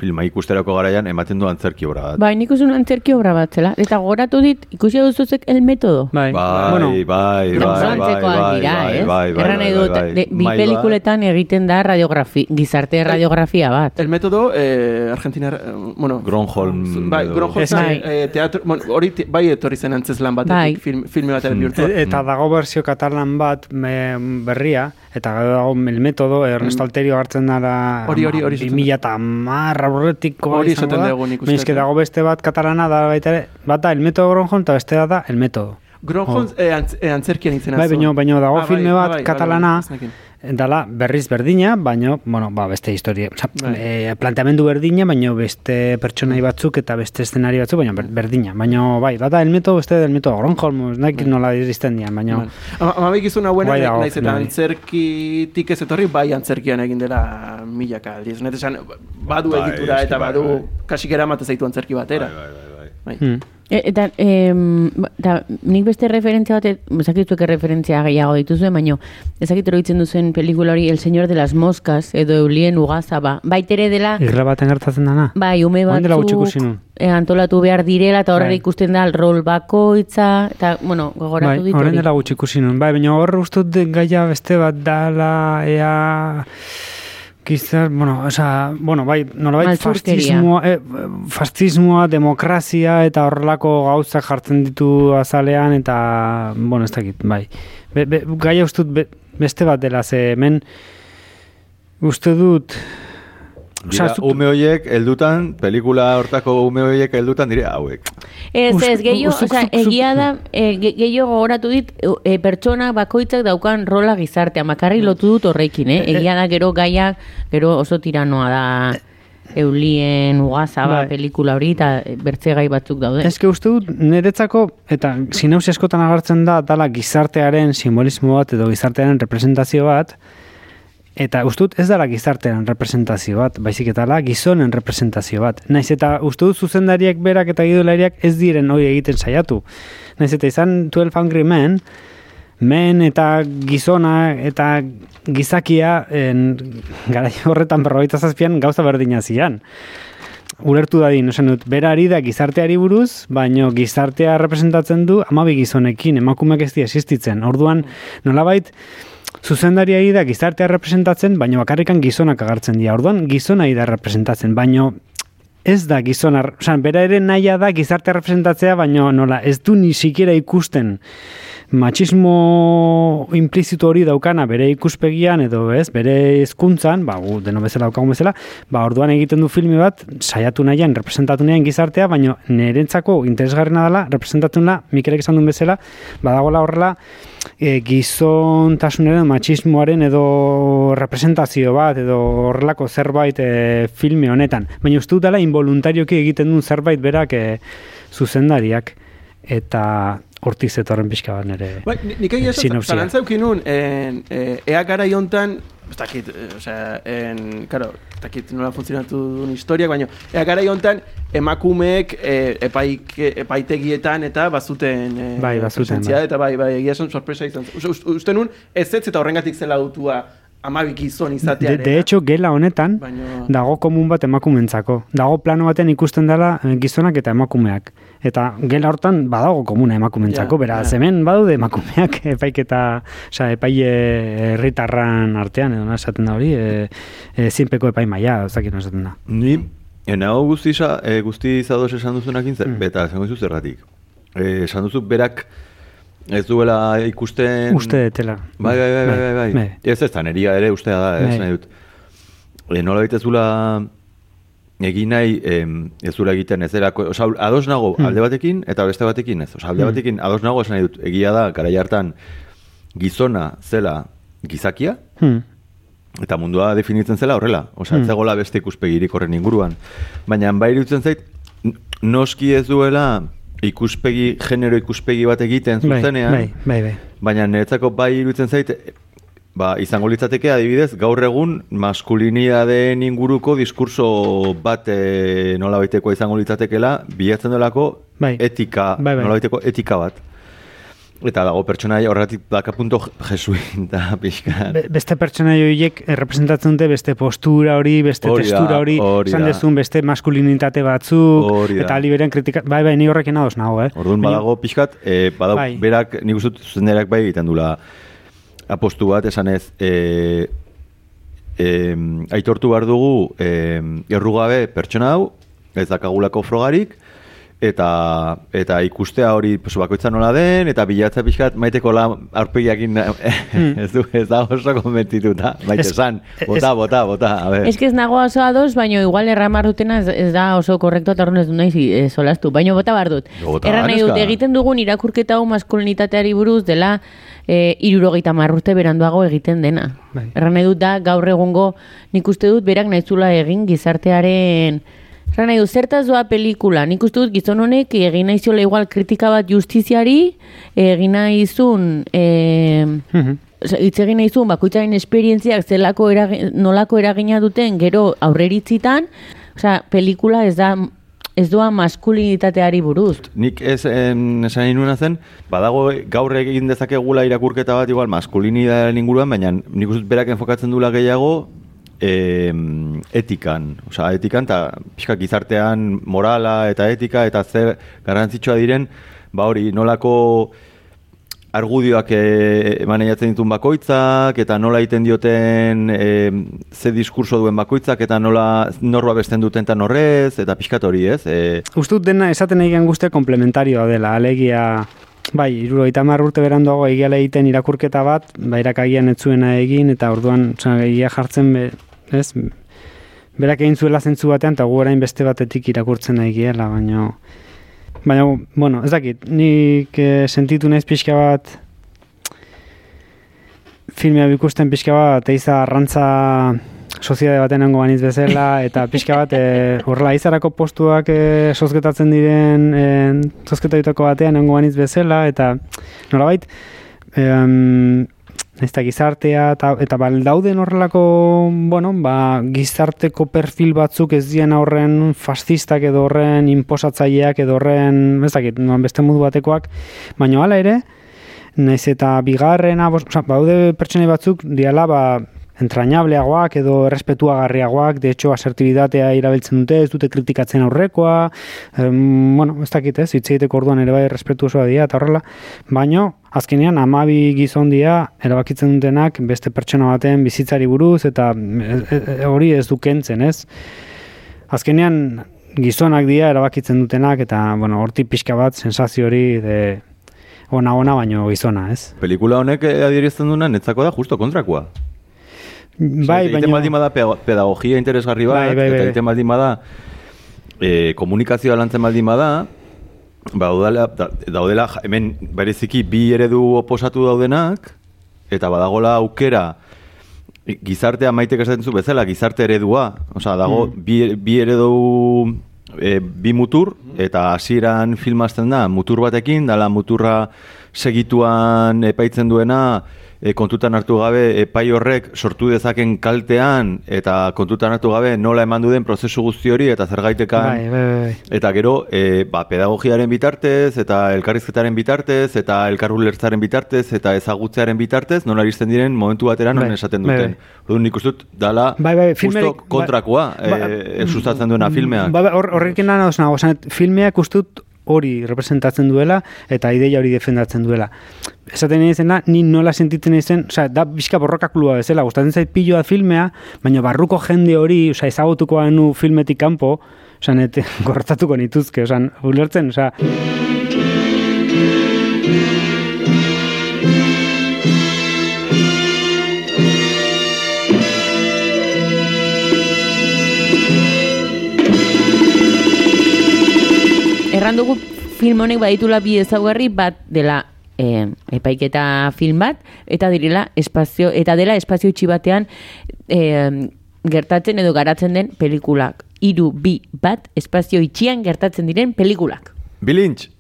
Speaker 4: filma ikusterako garaian ematen du antzerki obra bat.
Speaker 1: Bai, nik usun antzerki obra bat zela. Eta goratu dit, ikusi duzuzek el metodo.
Speaker 3: Bai,
Speaker 4: Bai,
Speaker 3: bueno,
Speaker 4: bai, bai, bai,
Speaker 1: Gauza
Speaker 4: bai, bai,
Speaker 1: dira,
Speaker 4: bai,
Speaker 1: ez?
Speaker 4: bai, bai,
Speaker 1: Erran nahi
Speaker 4: bai,
Speaker 1: dut,
Speaker 4: bai.
Speaker 1: de- bi
Speaker 4: Bai,
Speaker 1: pelikuletan egiten da radiografi, gizarte radiografia bat.
Speaker 2: El método eh, Argentina eh, bueno
Speaker 4: Gronholm
Speaker 2: bai Gronholm
Speaker 1: bai.
Speaker 2: eh, teatro bueno, hori bai etorri zen antzeslan batetik
Speaker 1: Bai.
Speaker 2: film, filme bataren bihurtu
Speaker 3: E- Eta dago berzio katalan bat berria, eta gero dago el metodo, Ernesto Alterio hartzen dara
Speaker 2: Mm. Hori, hori, hori
Speaker 3: bi
Speaker 2: esaten
Speaker 3: mila eta marra aurretiko
Speaker 2: Hori esaten
Speaker 3: da.
Speaker 2: dugu nik uste
Speaker 3: Baina dago beste bat katalana da baita ere, bat da el metodo Gronholm eta beste da el metodo.
Speaker 2: Gronholm eh, antz, eh, antzerkian izena
Speaker 3: Bai,
Speaker 2: zuen.
Speaker 3: baino, baino dago
Speaker 2: Ah,
Speaker 3: filme
Speaker 2: bai,
Speaker 3: bat
Speaker 2: bai, bai,
Speaker 3: katalana,
Speaker 2: bai, ez nekin.
Speaker 3: Dala berriz berdina, baino, bueno, ba, beste historia, oza,
Speaker 2: Bai.
Speaker 3: e, planteamendu berdina, baino beste pertsonai batzuk eta beste eszenari batzuk, baino ber- berdina, baino, bai, bata el metodo, beste del metodo Gronholm, nahi nola iristen dian, baino,
Speaker 2: Vale. Ama- gizuna buena,
Speaker 3: Bai
Speaker 2: bai
Speaker 3: dago,
Speaker 2: naiz eta
Speaker 3: bai.
Speaker 2: antzerkitik ez etorri, bai antzerkian egin dela milaka aldiz. Net esan, badu
Speaker 4: Bai,
Speaker 2: egitura eta
Speaker 4: bai,
Speaker 2: badu
Speaker 4: bai.
Speaker 2: kasik eramate zaitu antzerki batera.
Speaker 4: Bai, bai, bai, bai.
Speaker 2: Bai.
Speaker 3: hmm.
Speaker 1: E, eta, em, ba- eta nik beste referentzia bat, ezakituek referentzia gehiago dituzuen, baino ezakitu eroitzen duzen pelikula hori El Señor de las Moscas edo Eulien Ugazaba. Baitere dela,
Speaker 3: Irla baten gertatzen dana?
Speaker 1: bai, ume batzuk eh, antolatu behar direla, eta horrela
Speaker 3: Bai.
Speaker 1: ikusten da rol bakoitza, eta, bueno, gogoratu
Speaker 3: Bai,
Speaker 1: ditu hori.
Speaker 3: dela gutxi ikusi. Bai, baina hor ustut gaia beste bat dala, ea... Gizar, bueno, oza, bueno, bai, nolabait fascismoa, eh, fascismoa, demokrazia eta horrelako gauzak jartzen ditu azalean eta, bueno, ez dakit, bai. Be, be, gaia ustut be, beste bat dela, ze hemen uste dut...
Speaker 4: Dira, ume horiek heldutan, pelikula hortako ume horiek heldutan dire hauek.
Speaker 1: Ez, ez, gehiago,
Speaker 3: zuk-
Speaker 1: egia da, e, gehiago gogoratu dit, e, pertsona bakoitzak daukan rola gizartea, makarri lotu dut horrekin, eh? Egia da, gero gaia, gero oso tiranoa da, eulien, ugazaba,
Speaker 3: Bai.
Speaker 1: pelikula hori, eta bertze gai batzuk daude.
Speaker 3: Ez que uste dut, niretzako, eta sinausi askotan agertzen da, dala gizartearen simbolismo bat edo gizartearen representazio bat, eta uste dut ez dala gizartearen representazio bat, baizik eta dala gizonen representazio bat. Naiz eta uste dut zuzendariak berak eta gidolariak ez diren hori egiten saiatu. Naiz eta izan 12 Angry Men, men eta gizona eta gizakia en, garai horretan berrogeita zazpian gauza berdina zian ulertu dadin, esan dut, bera ari da gizarteari buruz, baino gizartea representatzen du amabi gizonekin, emakumeak ez dira existitzen. Orduan, nolabait, zuzendaria ari da gizartea representatzen, baino bakarrikan gizonak agartzen dira. Orduan, gizona da representatzen, baino ez da gizona, osan, bera ere naia da gizartea representatzea, baino nola, ez du ni siquiera ikusten machismo implizito hori daukana bere ikuspegian edo ez, bere hezkuntzan, ba, gu deno bezala daukagun bezala, ba, orduan egiten du filme bat, saiatu nahian, representatu nahian gizartea, baino nirentzako interesgarrena dela, representatzen da, Mikelek esan duen bezala, badagoela horrela, e, gizontasunaren machismoaren edo representazio bat edo horrelako zerbait e, filme honetan. Baina uste dut dela involuntarioki egiten duen zerbait berak e, zuzendariak eta hortik zetorren pixka bat nire
Speaker 2: Bai, ni- nik egia esan,
Speaker 3: sinopsia.
Speaker 2: zalantza eukin nun, en, e, ea gara jontan, ez dakit, e, osea, en, karo, ez dakit nola funtzionatu duen historiak, baina ea gara jontan emakumeek e, epaik, epaitegietan eta bazuten e,
Speaker 3: Bai, bazuten, bai.
Speaker 2: eta bai, bai, egia esan sorpresa izan. Uste, uste, uste nun, ez ez eta horrengatik zela dutua amabik gizon
Speaker 3: De,
Speaker 2: izatearen.
Speaker 3: de hecho, gela honetan
Speaker 2: Baina-
Speaker 3: dago komun bat emakumentzako. Dago plano baten ikusten dela eh, gizonak eta emakumeak. Eta gela hortan badago komuna emakumentzako,
Speaker 2: Ja,
Speaker 3: beraz,
Speaker 2: ja.
Speaker 3: hemen badaude emakumeak epaiketa, osea, epaile herritarran artean, edo nola esaten da hori, e, e, zinpeko epaimaia, ez dakit nola esaten da.
Speaker 4: Ni, enago guztiza, e, guzti zadoz esan duzunakin, zer,
Speaker 3: Mm.
Speaker 4: beta, esango duzu zerratik. E, esan duzu berak ez duela ikusten...
Speaker 3: Uste detela.
Speaker 4: Bai, bai, bai, bai, bai, bai.
Speaker 3: Bai.
Speaker 4: Ez ez, taneria ere ustea da, ez
Speaker 3: Bai.
Speaker 4: nahi dut. E, nola baita zula egin nahi, em, ez zula egiten ez erako, oza, ados nago
Speaker 3: Hmm.
Speaker 4: alde batekin eta beste batekin ez. Oza, alde
Speaker 3: Hmm.
Speaker 4: batekin ados nago esan nahi dut, egia da, garai hartan gizona zela gizakia,
Speaker 3: Hmm.
Speaker 4: eta mundua definitzen zela horrela. Osa,
Speaker 3: Hmm.
Speaker 4: zegoela beste ikuspegirik horren inguruan. Baina, bai iruditzen zait, noski ez duela ikuspegi, genero ikuspegi bat egiten
Speaker 3: Bai,
Speaker 4: zuzenean,
Speaker 3: bai, bai, bai.
Speaker 4: baina niretzako bai iruditzen zait, ba, izango litzateke adibidez, gaur egun maskulinidadeen inguruko diskurso bat e, nola baitekoa izango litzatekela, bilatzen delako
Speaker 3: Bai.
Speaker 4: etika,
Speaker 3: bai.
Speaker 4: nola baiteko etika bat. Eta dago pertsona horretik daka punto jesuita pixka.
Speaker 3: Be- beste pertsona horiek representatzen dute beste postura hori, beste
Speaker 4: Hori da,
Speaker 3: textura hori, esan dezun beste maskulinitate batzuk,
Speaker 4: Hori da.
Speaker 3: eta liberen kritika, bai, bai, ni horrekin ados nago, eh?
Speaker 4: Orduan badago pixkat, e, badau,
Speaker 3: Bai.
Speaker 4: berak, nik uste zuzenderak bai egiten dula apostu bat, esan ez, e, e, aitortu behar dugu e, errugabe pertsona hau, ez dakagulako frogarik, eta eta ikustea hori pues, bakoitza nola den, eta bilatza pixkat maiteko la aurpegiakin ez du, ez da oso konbentituta, maite esan,
Speaker 3: ez-
Speaker 4: bota, bota, bota, a ber.
Speaker 1: Ez que ez nago oso ados, baino igual erramar dutena ez, ez da oso korrekto eta horren ez du nahi e, solastu. Baino bota bar dut. Erran nahi dut, egiten dugun irakurketa hau maskulinitateari buruz dela e, irurogeita marrurte beranduago egiten dena.
Speaker 3: Bai.
Speaker 1: Erran nahi dut da gaur egungo nik uste dut berak nahizula egin gizartearen Erran nahi dut, zertaz doa pelikula, nik uste dut gizon honek egin nahiziola igual kritika bat justiziari, egin nahizun... E,
Speaker 3: Mhm.
Speaker 1: Hitz egin nahi zuen, bakoitzaren esperientziak zelako eragi, nolako eragina duten gero aurreritzitan, osea, pelikula ez da ez doa maskulinitateari buruz.
Speaker 4: Nik ez em, esan nahi nuena zen, badago gaur egin dezakegula irakurketa bat igual maskulinitatearen inguruan, baina nik uste berak enfokatzen dula gehiago em, etikan. Osea, etikan eta pixka gizartean morala eta etika eta zer garrantzitsua diren, ba hori, nolako argudioak e, maneiatzen dituen bakoitzak, eta nola egiten dioten e, ze diskurso duen bakoitzak, eta nola norba besten duten eta norrez, eta pixkat hori ez. E,
Speaker 3: Uste dut dena esaten egin guztia komplementarioa dela, alegia, bai, irurogeita hamar urte beranduago egiala egiten irakurketa bat, ba, irakagian ez zuena egin, eta orduan, oza, egia jartzen, be, ez, berak egin zuela zentzu batean, eta gu orain beste batetik irakurtzen egiela, baina, baina, bueno, ez dakit, nik eh, sentitu naiz pixka bat, filmea ikusten pixka bat, eiza arrantza soziade baten nengo baniz bezala, eta pixka bat, e, horrela, izarako postuak e, sozketatzen diren, e, sozketatutako batean nengo baniz bezala, eta nolabait, em, ez da gizartea, eta, eta bal dauden horrelako, bueno, ba, gizarteko perfil batzuk ez dien horren fascistak edo horren imposatzaileak edo horren, ez dakit, beste modu batekoak, baina hala ere, naiz eta bigarrena, oza, baude pertsonei batzuk diala, ba, entrañableagoak edo errespetuagarriagoak, de hecho, asertibitatea irabiltzen dute, ez dute kritikatzen aurrekoa, em, bueno, ez dakit ez, hitz egiteko orduan ere bai errespetu osoa dira, eta horrela, baino, azkenean, amabi gizon dira, erabakitzen dutenak beste pertsona baten bizitzari buruz, eta e, e, e, hori ez du kentzen, ez? Azkenean, gizonak dira erabakitzen dutenak, eta, bueno, horti pixka bat, sensazio hori, de, ona-ona baino gizona, ez?
Speaker 4: pelikula honek adierazten duena netzako da justo kontrakoa.
Speaker 3: Bai,
Speaker 4: Egiten baldin bada peda- pedagogia interesgarri bat,
Speaker 3: Bai, bai, bai.
Speaker 4: eta egiten baldin bada e, komunikazioa lantzen baldin bada, ba, daudela, da, daudela hemen bereziki bi eredu oposatu daudenak, eta badagola aukera gizartea maitek esaten zu bezala, gizarte eredua, osea, dago bi, bi eredu e, bi mutur, eta hasieran filmazten da, mutur batekin, dala muturra segituan epaitzen duena, e, kontutan hartu gabe epai horrek sortu dezaken kaltean, eta kontutan hartu gabe nola eman duen prozesu guzti hori, eta zergaitekan
Speaker 3: Bai, bai, bai.
Speaker 4: Eta gero, e, ba, pedagogiaren bitartez, eta elkarrizketaren bitartez, eta elkarrulertzaren bitartez, eta ezagutzearen bitartez, nola iristen diren momentu batera non
Speaker 3: Bai,
Speaker 4: esaten
Speaker 3: bai,
Speaker 4: duten. Orduan nik uste dut, dala
Speaker 3: Bai, bai,
Speaker 4: justo kontrakoa,
Speaker 3: ba-
Speaker 4: e, sustatzen duena filmeak.
Speaker 3: Ba, hor, horrekin lan nago, filmeak uste dut hori representatzen duela eta ideia hori defendatzen duela. Esaten nahi zena, ni nola sentitzen nahi zen, osea, da bizka borrokakulua bezala, gustatzen zait piloa filmea, baina barruko jende hori, osea, ezagutuko nu filmetik kanpo, osea, net, gortatuko nituzke, osea, ulertzen, osea,
Speaker 1: Erran dugu film honek baditula bi ezaugarri bat dela e, epaiketa film bat eta direla espazio eta dela espazio itxi batean e, gertatzen edo garatzen den pelikulak. Hiru bi bat espazio itxian gertatzen diren pelikulak.
Speaker 4: Bilintx!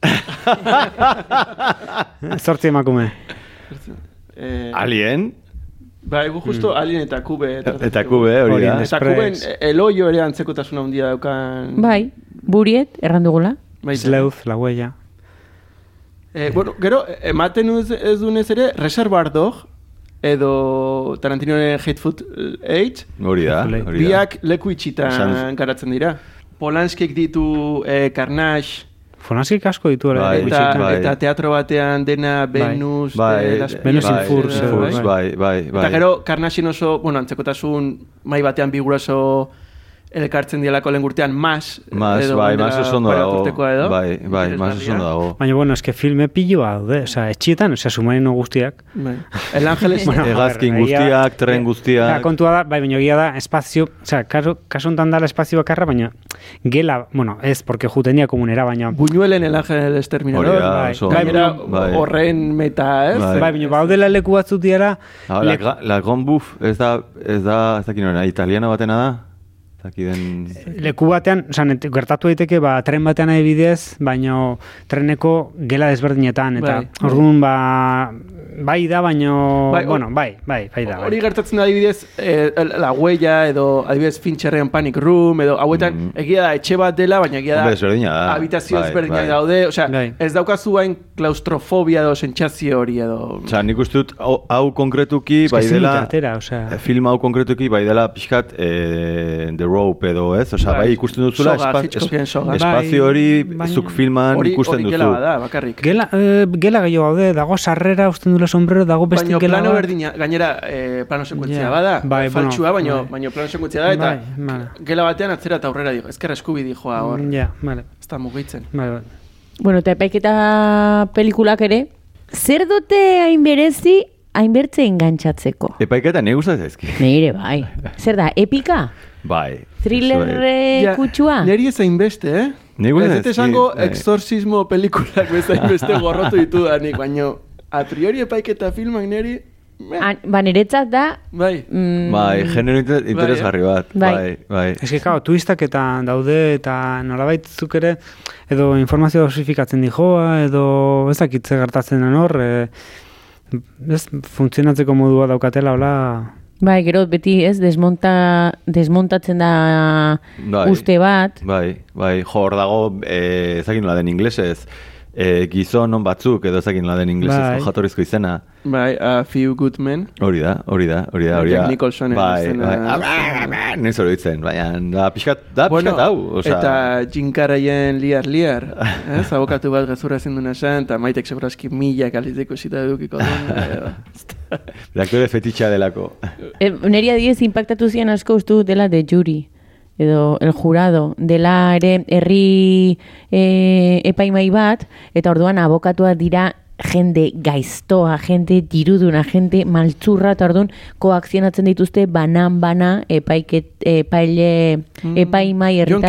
Speaker 3: zortzi emakume.
Speaker 2: Eh,
Speaker 4: Alien?
Speaker 2: Ba, egu justo Alien eta Kube.
Speaker 4: Eta Kube, hori da.
Speaker 2: Eta Kuben eloio ere antzekotasun handia daukan.
Speaker 1: Bai, buriet, erran dugula.
Speaker 2: Baita.
Speaker 3: Sleuth, la huella.
Speaker 2: Eh, bueno, gero, ematen ez, ez dunez ere, Reservoir Dog, edo Tarantinoren Hateful Eight,
Speaker 4: Hori da,
Speaker 3: Hori
Speaker 2: biak leku itxitan garatzen dira. Polanskik ditu eh, Carnage,
Speaker 3: Fonaskik asko ditu ere.
Speaker 4: Bai,
Speaker 2: eta,
Speaker 4: bai.
Speaker 2: eta teatro batean dena Venus,
Speaker 4: Bai,
Speaker 2: de las
Speaker 3: Venus
Speaker 2: bai.
Speaker 3: edo,
Speaker 4: Furs, bai, bai, bai.
Speaker 2: Eta gero, Karnaxin oso, bueno, antzekotasun mai batean bi guraso elkartzen dialako lehen urtean, mas,
Speaker 4: Mas,
Speaker 2: edo
Speaker 4: bai, mas oso ondo dago.
Speaker 2: edo.
Speaker 4: Bai, bai, mas oso ondo dago.
Speaker 3: Baina, bueno, eske filme piloa daude, osea, etxietan, osea, submarino guztiak.
Speaker 2: Bai. El Ángeles,
Speaker 3: Bueno, egia-
Speaker 4: guztiak, tren guztiak.
Speaker 3: Ja, kontua da, bai, baina egia da, espazio, osea, kasu, kasu honetan dala espazio bakarra, baina gela, bueno, ez, porque juten dira komunera, baina
Speaker 2: Buñuelen El Ángeles Terminador,
Speaker 4: Hori da,
Speaker 3: bai.
Speaker 4: oso.
Speaker 2: gainera
Speaker 4: Bai.
Speaker 2: horren meta, ez?
Speaker 4: Bai.
Speaker 3: Bai, baina baudela leku batzuk diara,
Speaker 4: Ah, la, la Grand Buff, ez da, ez da, ez da kinora, italiana batena da? Dakiden...
Speaker 3: leku batean, osan, gertatu daiteke ba, tren batean adibidez, baino treneko gela desberdinetan, eta
Speaker 2: Bai.
Speaker 3: orduan ba, bai da, baino,
Speaker 2: Bai,
Speaker 3: bueno, bai, bai, bai da.
Speaker 2: Hori
Speaker 3: Bai.
Speaker 2: gertatzen da adibidez, eh, la huella edo adibidez Fincherren Panic Room edo hauetan egia da etxe bat dela, baina egia da
Speaker 4: Hombre, da.
Speaker 2: habitazio
Speaker 4: Bai,
Speaker 2: ezberdinak
Speaker 4: bai.
Speaker 2: daude, osea,
Speaker 3: Bai.
Speaker 2: ez daukazu hain klaustrofobia edo sentsazio hori edo...
Speaker 4: Osa, nik uste dut, hau, hau konkretuki, bai dela...
Speaker 3: atera, osea.
Speaker 4: eh, Film hau konkretuki, bai dela pixkat eh, The Rope edo, ez? Osa,
Speaker 2: Bai.
Speaker 4: bai, ikusten duzula,
Speaker 2: Soga,
Speaker 4: espa,
Speaker 2: Hitchcockian soga.
Speaker 4: espazio
Speaker 3: Bai,
Speaker 4: hori
Speaker 3: baina-
Speaker 4: zuk filman
Speaker 2: hori
Speaker 4: ikusten
Speaker 2: hori
Speaker 4: duzu.
Speaker 2: gela bada, bakarrik.
Speaker 3: Gela, eh, gela gehiago gaude, dago sarrera, usten dula sombrero, dago beste
Speaker 2: Baina
Speaker 3: gela
Speaker 2: plano
Speaker 3: bat.
Speaker 2: berdina, gainera eh, plano sekuentzia
Speaker 3: Ja,
Speaker 2: bada,
Speaker 3: bai,
Speaker 2: faltsua,
Speaker 3: bueno,
Speaker 2: baina,
Speaker 3: bai.
Speaker 2: baina plano sekuentzia da, eta
Speaker 3: Bai, vale.
Speaker 2: gela batean atzera eta aurrera dijo, ezkerra eskubi dijoa hor,
Speaker 3: Ja, vale,
Speaker 2: ez da mugitzen.
Speaker 3: vale, vale.
Speaker 1: Bueno, eta epaiketa pelikulak ere, zer dute hainberezi, hainbertze engantzatzeko?
Speaker 4: Epaiketa nire gustatzen zaizki.
Speaker 1: Neire, bai. Zer da, epika?
Speaker 4: Bai.
Speaker 1: Thriller
Speaker 4: Eso, eh.
Speaker 1: eh,
Speaker 2: Ja,
Speaker 1: kutsua?
Speaker 2: Neri ez hainbeste, eh?
Speaker 4: Ni gustatzen
Speaker 2: Ez dut
Speaker 4: zaizkit,
Speaker 2: esango
Speaker 4: bai.
Speaker 2: exorcismo pelikulak bezain beste gorrotu ditudanik, baino a priori epaiketa filmak neri, meh,
Speaker 1: An, ba, niretzat da,
Speaker 2: bai.
Speaker 1: mm,
Speaker 4: Bai, genero inter interesgarri bat.
Speaker 1: Bai.
Speaker 4: Bai, bai.
Speaker 3: Ez que, claro, twistak eta daude, eta nolabait zuk ere, edo informazio dosifikatzen dijoa, edo ez dakit zer gertatzen den hor, e, ez, funtzionatzeko modua daukatela, hola,
Speaker 1: bai, gero beti ez, desmonta, desmontatzen da
Speaker 4: Bai.
Speaker 1: uste bat.
Speaker 4: Bai, bai, jo, hor dago, eh, ezakin den inglesez, eh, gizon on batzuk, edo ezakin den inglesez,
Speaker 3: Bai.
Speaker 4: jatorrizko izena.
Speaker 2: Bai, a few good men.
Speaker 4: Hori da, hori da, hori da, hori da.
Speaker 2: Jack Nicholsonen
Speaker 4: bai,
Speaker 2: izena.
Speaker 4: bai, hori ditzen, baina da pixkat, da pixkat hau, osea.
Speaker 2: eta Jim Carreyen liar liar, ez? Abokatu bat gezurra ezin duna esan, eta maitek segurazki mila kaliteko zita edukiko duen.
Speaker 4: Reaktore fetitxa delako.
Speaker 1: E, neri adibidez impactatu zian asko uste dut dela de jury edo el jurado. Dela ere herri e, epaimai bat eta orduan abokatua dira jende gaiztoa, jende diruduna, jende maltzurra eta orduan koakzionatzen dituzte banan bana epaiket, epaile epaimai
Speaker 2: John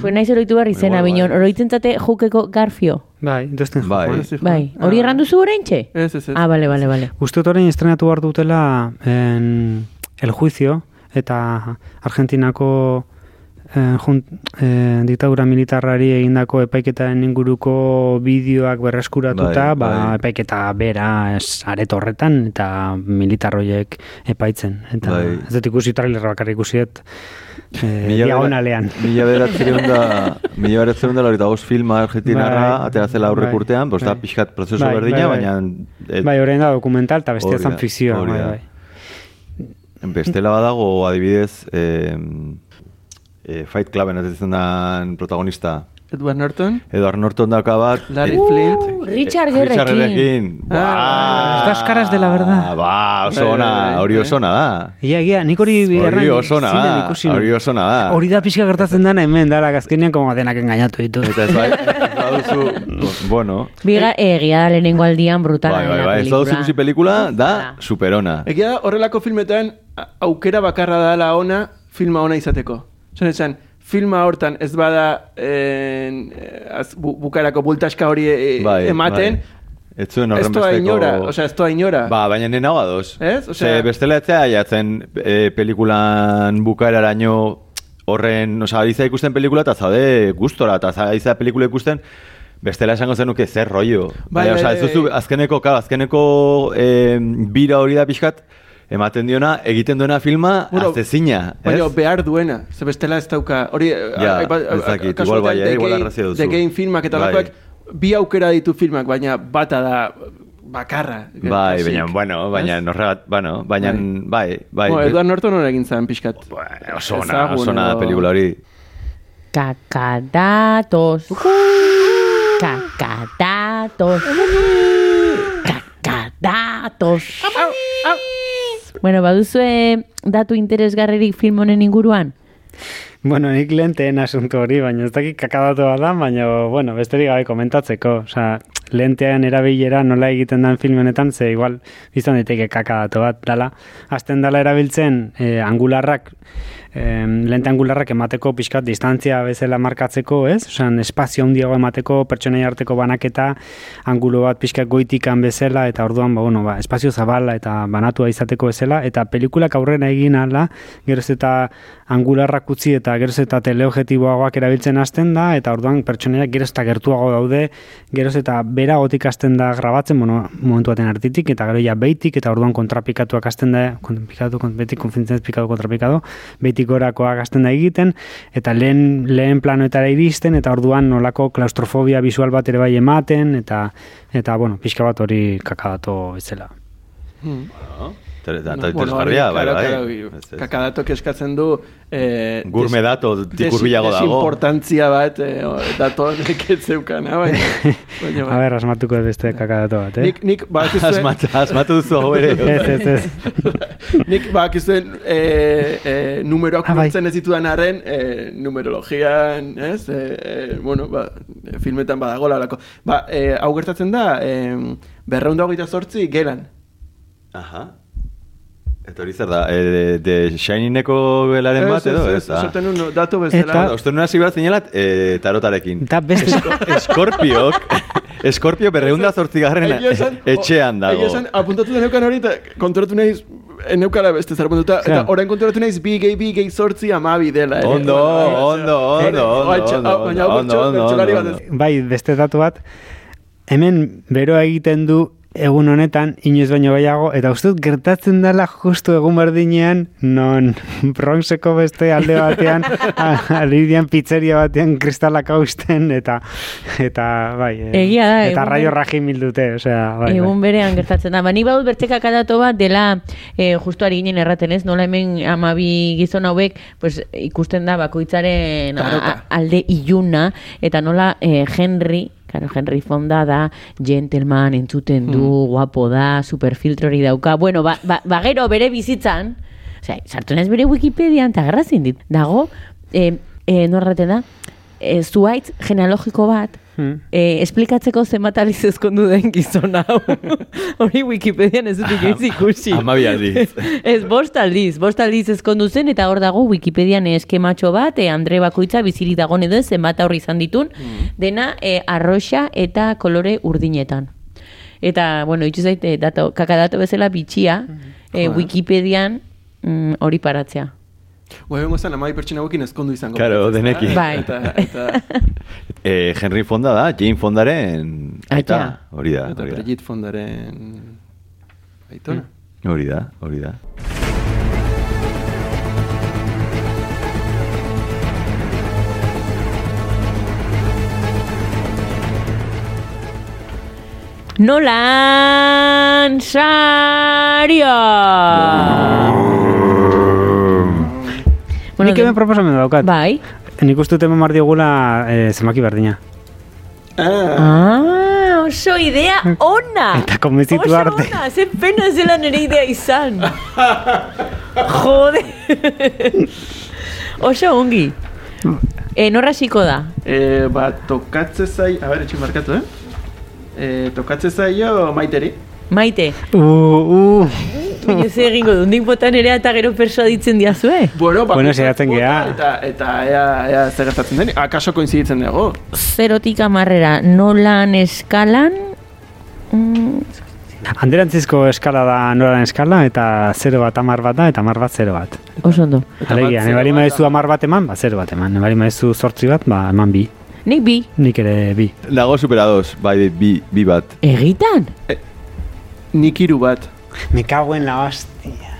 Speaker 1: Fue naiz oroitu behar izena,
Speaker 4: Igual, bai.
Speaker 1: binon, oroitzen zate jukeko garfio.
Speaker 3: bai, duzten
Speaker 4: Bai.
Speaker 1: Bai,
Speaker 2: joder.
Speaker 1: hori
Speaker 2: Ah.
Speaker 1: errandu zu oraintxe?
Speaker 2: Ez, ez, ez.
Speaker 1: Ah, bale, bale, bale.
Speaker 3: Uste dut orain estrenatu behar dutela en El Juicio eta Argentinako eh, jun, eh, diktadura militarrari egindako epaiketaren inguruko bideoak berreskuratuta,
Speaker 4: Bai,
Speaker 3: ba,
Speaker 4: bai.
Speaker 3: epaiketa bera ez aret horretan eta militarroiek epaitzen. Eta
Speaker 4: Bai.
Speaker 3: ez dut ikusi trailer bakarrik ikusi eh,
Speaker 4: Mila
Speaker 3: diagonalean.
Speaker 4: Mila beratzerun da, mila beratzerun da, laurogeita bost filma argentinarra,
Speaker 3: Bai.
Speaker 4: atera zela aurrek
Speaker 3: Bai.
Speaker 4: urtean, da
Speaker 3: Bai.
Speaker 4: pixkat prozesu
Speaker 3: Bai,
Speaker 4: berdina,
Speaker 3: bai, bai.
Speaker 4: baina... et-
Speaker 3: Bai, orain da dokumental eta bestea
Speaker 4: Hori
Speaker 3: zan
Speaker 4: da,
Speaker 3: fikzioa. Bai, bai.
Speaker 4: Bestela badago, adibidez, eh, eh, Fight Cluben atetzen dan protagonista.
Speaker 2: Edward Norton,
Speaker 4: Edward Norton dauka bat.
Speaker 2: Larry
Speaker 4: eh,
Speaker 2: Flint.
Speaker 1: Uh, Richard
Speaker 4: eh, Richard
Speaker 1: Gerrekin.
Speaker 4: Gerrekin.
Speaker 2: Ah,
Speaker 3: Estas caras de la verdad.
Speaker 4: Ba, oso ona, hori oso ona da.
Speaker 3: Ia, ia, nik hori
Speaker 4: Hori
Speaker 3: erran
Speaker 4: oso ona da, hori oso ona da.
Speaker 3: Hori da pixka gertatzen dana hemen, dara, gazkenean como denak engainatu ditu.
Speaker 4: Eta ez bai, baduzu, bueno,
Speaker 1: Biga, egia da lehenengo aldian brutala
Speaker 4: bai, bai,
Speaker 1: dela
Speaker 4: bai, ez baduzu ikusi pelikula, da superona.
Speaker 2: Egia da, horrelako filmetan aukera bakarra dela ona filma ona izateko. Zan esan, filma hortan ez bada en, eh, az, bu, bukarako bultaska hori eh,
Speaker 4: Bai,
Speaker 2: ematen,
Speaker 4: bai. Ez zuen horren besteko...
Speaker 2: inora, osea, ez toa inora.
Speaker 4: Ba, baina nena badoz.
Speaker 2: Ez? Osea-
Speaker 4: Ze bestela etzea jatzen e, pelikulan bukaeraraino horren, osea, ariza ikusten pelikula eta zaude gustora, eta ariza pelikula ikusten bestela esango zenuke zer rollo.
Speaker 2: Bai,
Speaker 4: osea,
Speaker 2: bai,
Speaker 4: ez duzu,
Speaker 2: bai.
Speaker 4: azkeneko, claro, azkeneko e, bira hori da pixkat, ematen diona, egiten duena filma,
Speaker 2: Bueno,
Speaker 4: aztezina, ez?
Speaker 2: Baina behar duena, ze bestela ez dauka, hori, eh,
Speaker 4: Ja,
Speaker 2: aipa-
Speaker 4: ez dakit,
Speaker 2: kasu
Speaker 4: igual bai, eh, igual
Speaker 2: Game-
Speaker 4: arrazia duzu.
Speaker 2: The Game filmak eta
Speaker 4: Bai.
Speaker 2: lakoak, bi aukera ditu filmak, baina bata da bakarra.
Speaker 4: Bai, baina, bueno, baina,
Speaker 2: Ez?
Speaker 4: norregat, bueno, baina, bai, bai.
Speaker 2: Bueno, Edward Norton hori egin zan pixkat.
Speaker 4: Bueno, oso ona,
Speaker 2: Ezagun
Speaker 4: oso ona
Speaker 2: edo-
Speaker 4: pelikula hori.
Speaker 1: Kakadatos. Kakadatos. Kakadatos. Bueno, baduzue datu interesgarririk film honen inguruan?
Speaker 3: Bueno, nik lenteen asunto hori, baina ez dakit kakadatu bat da, baina, bueno, besterik gabe komentatzeko. Osa, lentean erabilera nola egiten den film honetan, ze igual izan daiteke kakadatu bat dala. Azten dala erabiltzen eh, angularrak, eh, lente angularrak emateko pixkat distantzia bezala markatzeko, ez? Osan, espazio handiago emateko, pertsonai arteko banaketa, angulo bat pixkat goitikan bezala, eta orduan, ba, bueno, ba, espazio zabala eta banatua izateko bezala, eta pelikulak aurrera egin ala, geroz eta angularrak utzi eta geroz eta teleobjetiboagoak erabiltzen hasten da, eta orduan pertsonaiak geroz eta gertuago daude, geroz eta bera gotik hasten da grabatzen, bueno, momentu baten artitik, eta gero ja beitik, eta orduan kontrapikatuak hasten da, kontrapikatu, kont, beti konfintzen pikatu kontrapikatu, beitik gorakoak hasten da egiten, eta lehen, lehen planoetara iristen, eta orduan nolako klaustrofobia visual bat ere bai ematen, eta, eta bueno, pixka bat hori kakadato bezala.
Speaker 4: Eta eta interesgarria, bai,
Speaker 2: claro,
Speaker 4: bai. ez.
Speaker 2: Kakadatok eskatzen du... Eh,
Speaker 4: Gourmet
Speaker 2: des-
Speaker 4: dato, tikurbilago dago.
Speaker 2: Desimportantzia bat, eh, dato zeukana, baina... baina
Speaker 3: A
Speaker 2: bai.
Speaker 3: ber, asmatuko beste kakadato bat, eh?
Speaker 2: Nik, nik bakizuen,
Speaker 4: Asmatu, asmatu duzu hau ere.
Speaker 3: Ez, ez, ez.
Speaker 2: nik bakizuen e, e, numeroak
Speaker 3: Ah, bai.
Speaker 2: ez ditudan arren, e, numerologian, ez? E, e, bueno, ba, filmetan badago lalako. Ba, e, hau gertatzen da, e, berreunda hogeita zortzi gelan.
Speaker 4: Aha. Eta hori zer da, e, de, de Shiningeko belaren bat edo, ez?
Speaker 2: ez,
Speaker 4: Ah.
Speaker 2: esaten un dato
Speaker 3: Eta-
Speaker 2: bezala.
Speaker 4: Oste nuen hasi behar zinelat, e, tarotarekin.
Speaker 3: Eta beste...
Speaker 4: Eskorpiok, Eskorpio berreunda zortzigarren etxean dago.
Speaker 2: Egia esan, apuntatu da neukan hori, eta konturatu naiz, neukala beste zer apuntatuta, eta orain konturatu naiz, bi gehi, bi gehi sortzi amabi dela. ere.
Speaker 4: Ondo, ondo, ondo, ondo,
Speaker 2: bai,
Speaker 4: ondo, ondo, ondo,
Speaker 2: ez.
Speaker 3: Bai, beste datu bat, hemen beroa egiten du egun honetan, inoiz baino gehiago, eta uste dut gertatzen dela justu egun berdinean, non Bronxeko beste alde batean, a- alidian pizzeria batean kristalak hausten, eta, eta bai, eh,
Speaker 1: Egia da,
Speaker 3: eta
Speaker 1: egun-
Speaker 3: raio rajin bildute, osea, bai,
Speaker 1: Egun
Speaker 3: bai.
Speaker 1: berean gertatzen da. Ba, ni badut bertzeka kadato bat dela eh, justu ari ginen erraten ez, nola hemen amabi gizon hauek pues, ikusten da bakoitzaren a- alde iluna, eta nola eh, Henry, Claro, Henry Fonda da, gentleman entzuten du, guapo da, superfiltro hori dauka. Bueno, ba, ba, ba gero bere bizitzan, osea, sartu naiz bere Wikipedian, eta garrazin dit. Dago, eh, eh, norraten da, eh, zuaitz genealogiko bat,
Speaker 3: Hmm.
Speaker 1: eh, esplikatzeko zenbat aliz ezkondu den gizon hau. Hori Wikipedian ez dut inoiz ikusi.
Speaker 4: Hamabi aldiz.
Speaker 1: ez, bost aldiz, bost aldiz ezkondu zen, eta hor dago Wikipedian eskematxo bat, eh, Andre Bakoitza bizirik dagoen edo zenbat aurri izan ditun, dena eh, arroxa eta kolore urdinetan. Eta, bueno, itxu zait, eh, dato, kakadato bezala bitxia, Wikipedian mm, hori paratzea.
Speaker 2: Gua egongo zen, amabi pertsona hauekin ezkondu izango.
Speaker 4: Claro,
Speaker 2: Ez,
Speaker 4: denekin.
Speaker 1: Bai.
Speaker 2: Eta, eta,
Speaker 4: Eh, Henry Fonda da, Jane Fondaren aita.
Speaker 1: Aita.
Speaker 4: Hori da,
Speaker 2: eta
Speaker 4: hori da.
Speaker 2: Brigitte Fondaren... Aitona.
Speaker 4: Hori da, hori da.
Speaker 1: Nolan Saria!
Speaker 3: Nik hemen proposamen daukat.
Speaker 1: Bai.
Speaker 3: Nik uste dut eman behar diogula eh, zenbaki berdina.
Speaker 2: Ah,
Speaker 1: Ah, oso idea ona!
Speaker 3: Eta
Speaker 1: oso
Speaker 3: arte.
Speaker 1: ona, ze pena zela nire idea izan. Jode. oso ongi. E, norra hasiko da?
Speaker 2: e, ba, tokatze zai... A ber, etxin markatu, eh? E, tokatze zaio maiteri.
Speaker 1: Maite,
Speaker 3: Uh, uh.
Speaker 1: Baina ze egingo du, nik botan ere eta gero persuaditzen diazue.
Speaker 2: Bueno, ba,
Speaker 3: Bueno, saiatzen gea.
Speaker 2: Eta, eta ea, ea zer gertatzen den, akaso koinziditzen dugu.
Speaker 1: Zerotik amarrera, nolan eskalan... Mm,
Speaker 3: Anderantzizko eskala da noran eskala, eta 0 bat amar bat da, eta amar bat 0 bat.
Speaker 1: oso ondo.
Speaker 3: Alegia,
Speaker 2: bat
Speaker 3: ne bali
Speaker 2: zero bat
Speaker 3: maezu
Speaker 2: da.
Speaker 3: amar bat eman, ba 0 bat eman. Ne bali maezu sortzi bat, ba eman bi.
Speaker 1: Nik bi,
Speaker 3: Nik ere bi.
Speaker 4: Dago superados, bai, bi, bi bat.
Speaker 1: egitan?
Speaker 2: Nik hiru bat.
Speaker 3: Me cago en la hostia.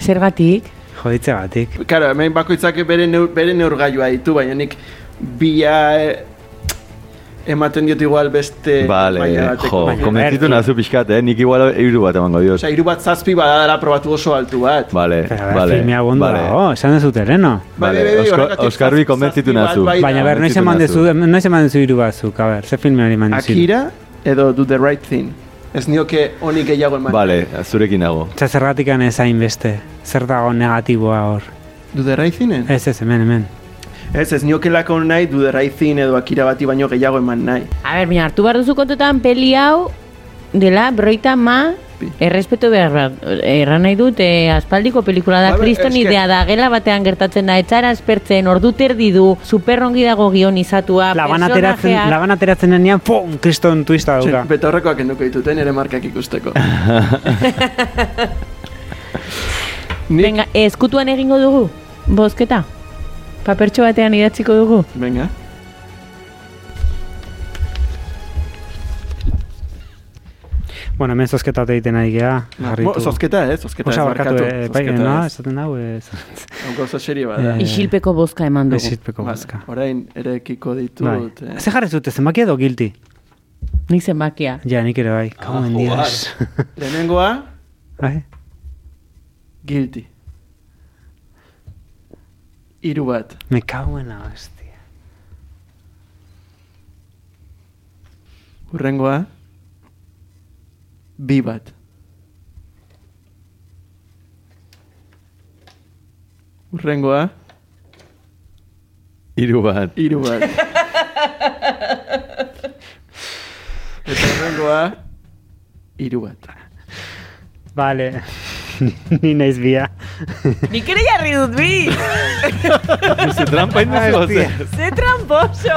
Speaker 1: Zergatik?
Speaker 3: Joditze batik.
Speaker 2: Karo, hemen bakoitzak bere, neur, bere neurgailua ditu, baina nik bia eh, ematen diot igual beste
Speaker 4: Vale, jo,
Speaker 3: berti.
Speaker 4: nazu pixkat, eh? Nik igual hiru bat emango diot.
Speaker 2: Osea, hiru bat zazpi badala probatu oso altu bat.
Speaker 4: Vale,
Speaker 3: Pero,
Speaker 4: vale,
Speaker 3: filmea gondo
Speaker 4: vale.
Speaker 3: dago, esan dezu terreno.
Speaker 2: Bai,
Speaker 4: Vale,
Speaker 2: bai,
Speaker 4: Oskar- Oskarbi konbentzitu
Speaker 2: zazpi bat
Speaker 4: nazu.
Speaker 2: bai.
Speaker 3: Baina ber, noiz eman dezu, noiz eman dezu hiru batzuk, a ber, ze filme hori eman dezu.
Speaker 2: Akira edo Do the Right Thing. Ez nioke honik gehiago eman.
Speaker 4: Vale, zurekin nago.
Speaker 3: Eta zergatik ez hain beste, zer dago negatiboa hor.
Speaker 2: Right Thingen?
Speaker 3: Ez ez, hemen, hemen.
Speaker 2: Ez, ez niokelako nahi duderaizin edo akira bati baino gehiago eman nahi.
Speaker 1: A ber, mira, hartu behar duzu kontutan peli hau dela broita ma errespetu behar bat. Erran nahi dut, eh, aspaldiko pelikula da,
Speaker 2: Ba, be,
Speaker 1: kriston
Speaker 2: eske-
Speaker 1: idea da, gela batean gertatzen da, etxara espertzen, ordu terdi du, superrongi dago gionizatua,
Speaker 3: Laban ateratzen,
Speaker 1: personajeak.
Speaker 3: laban ateratzen denean, pum, kriston twista
Speaker 2: Txe,
Speaker 3: dauka.
Speaker 2: Betaurrekoak enduko dituten ere markak ikusteko. Nik,
Speaker 1: Venga, eskutuan egingo dugu, bozketa? Papertxo batean idatziko dugu?
Speaker 2: venga.
Speaker 3: Bueno, hemen zozketa egiten ari geha.
Speaker 2: Mo, zozketa, eh? Zozketa
Speaker 3: Osa,
Speaker 2: ez
Speaker 3: barkatu, eh, bai, no,
Speaker 2: ez.
Speaker 3: esaten dago, ez.
Speaker 2: Hau gauza serie bada.
Speaker 3: Eh,
Speaker 1: Isilpeko bozka eman dugu.
Speaker 3: Ezitpeko
Speaker 2: Vale,
Speaker 3: bozka.
Speaker 2: Orain ere ekiko
Speaker 3: Bai.
Speaker 2: ditut. eh.
Speaker 3: Ze jarri zute, zenbaki edo guilty?
Speaker 1: Nik zenbakia.
Speaker 3: Ja, nik ere bai, kago en dios.
Speaker 2: Lehenengoa,
Speaker 3: Bai?
Speaker 2: guilty. Hiru bat.
Speaker 3: Me cago en la hostia.
Speaker 2: Urrengoa, bi bat. Urrengoa,
Speaker 4: Hiru bat.
Speaker 2: hiru bat. Eta urrengoa, hiru bat.
Speaker 3: Vale. Ni naiz bia.
Speaker 1: Nik ere jarri dut bi!
Speaker 4: Ze trampa induzu, ze?
Speaker 1: Ze tramposo!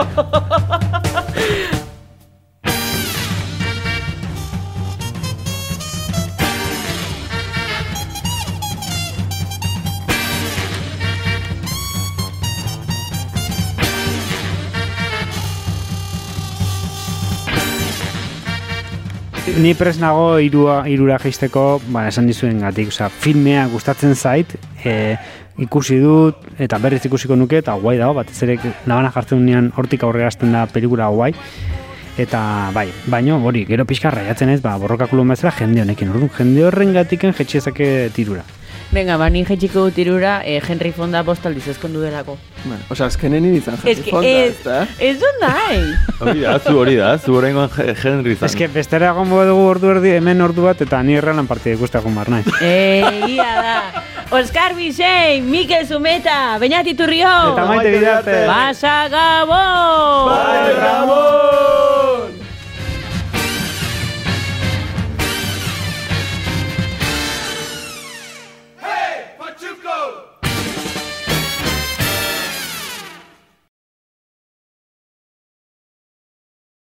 Speaker 3: Ni pres nago irua, irura jeisteko, ba, esan dizuen gatik, osea, filmea gustatzen zait, e, ikusi dut, eta berriz ikusiko nuke, eta guai dago, batez ere labana jartzen unean hortik aurrera hasten da pelikula guai, eta bai, baino hori, gero pixka raiatzen ez, ba, borrokakulo bezala jende honekin, orduan, jende horren gatiken jetxiezake tirura.
Speaker 1: Venga, ba, ni jetxiko dut irura, eh, Henry Fonda bostaldiz ezkondu delako.
Speaker 2: Bueno, Osa, azkenen izan
Speaker 1: Ez
Speaker 2: jarri
Speaker 1: que
Speaker 2: fonda,
Speaker 1: ez,
Speaker 2: ezta?
Speaker 1: ez dut nahi.
Speaker 4: Hori da, zu hori da, zu Je- Henry zan.
Speaker 3: Ez que bestera egongo dugu ordu erdi, hemen ordu bat, eta ni errelan partida ikusteko mar naiz.
Speaker 1: Egia da. Oscar Bizein, Mikel Zumeta, Beñat Iturrio,
Speaker 3: Eta maite bidarte.
Speaker 1: Basa Gabon!
Speaker 2: Bai, Ramon!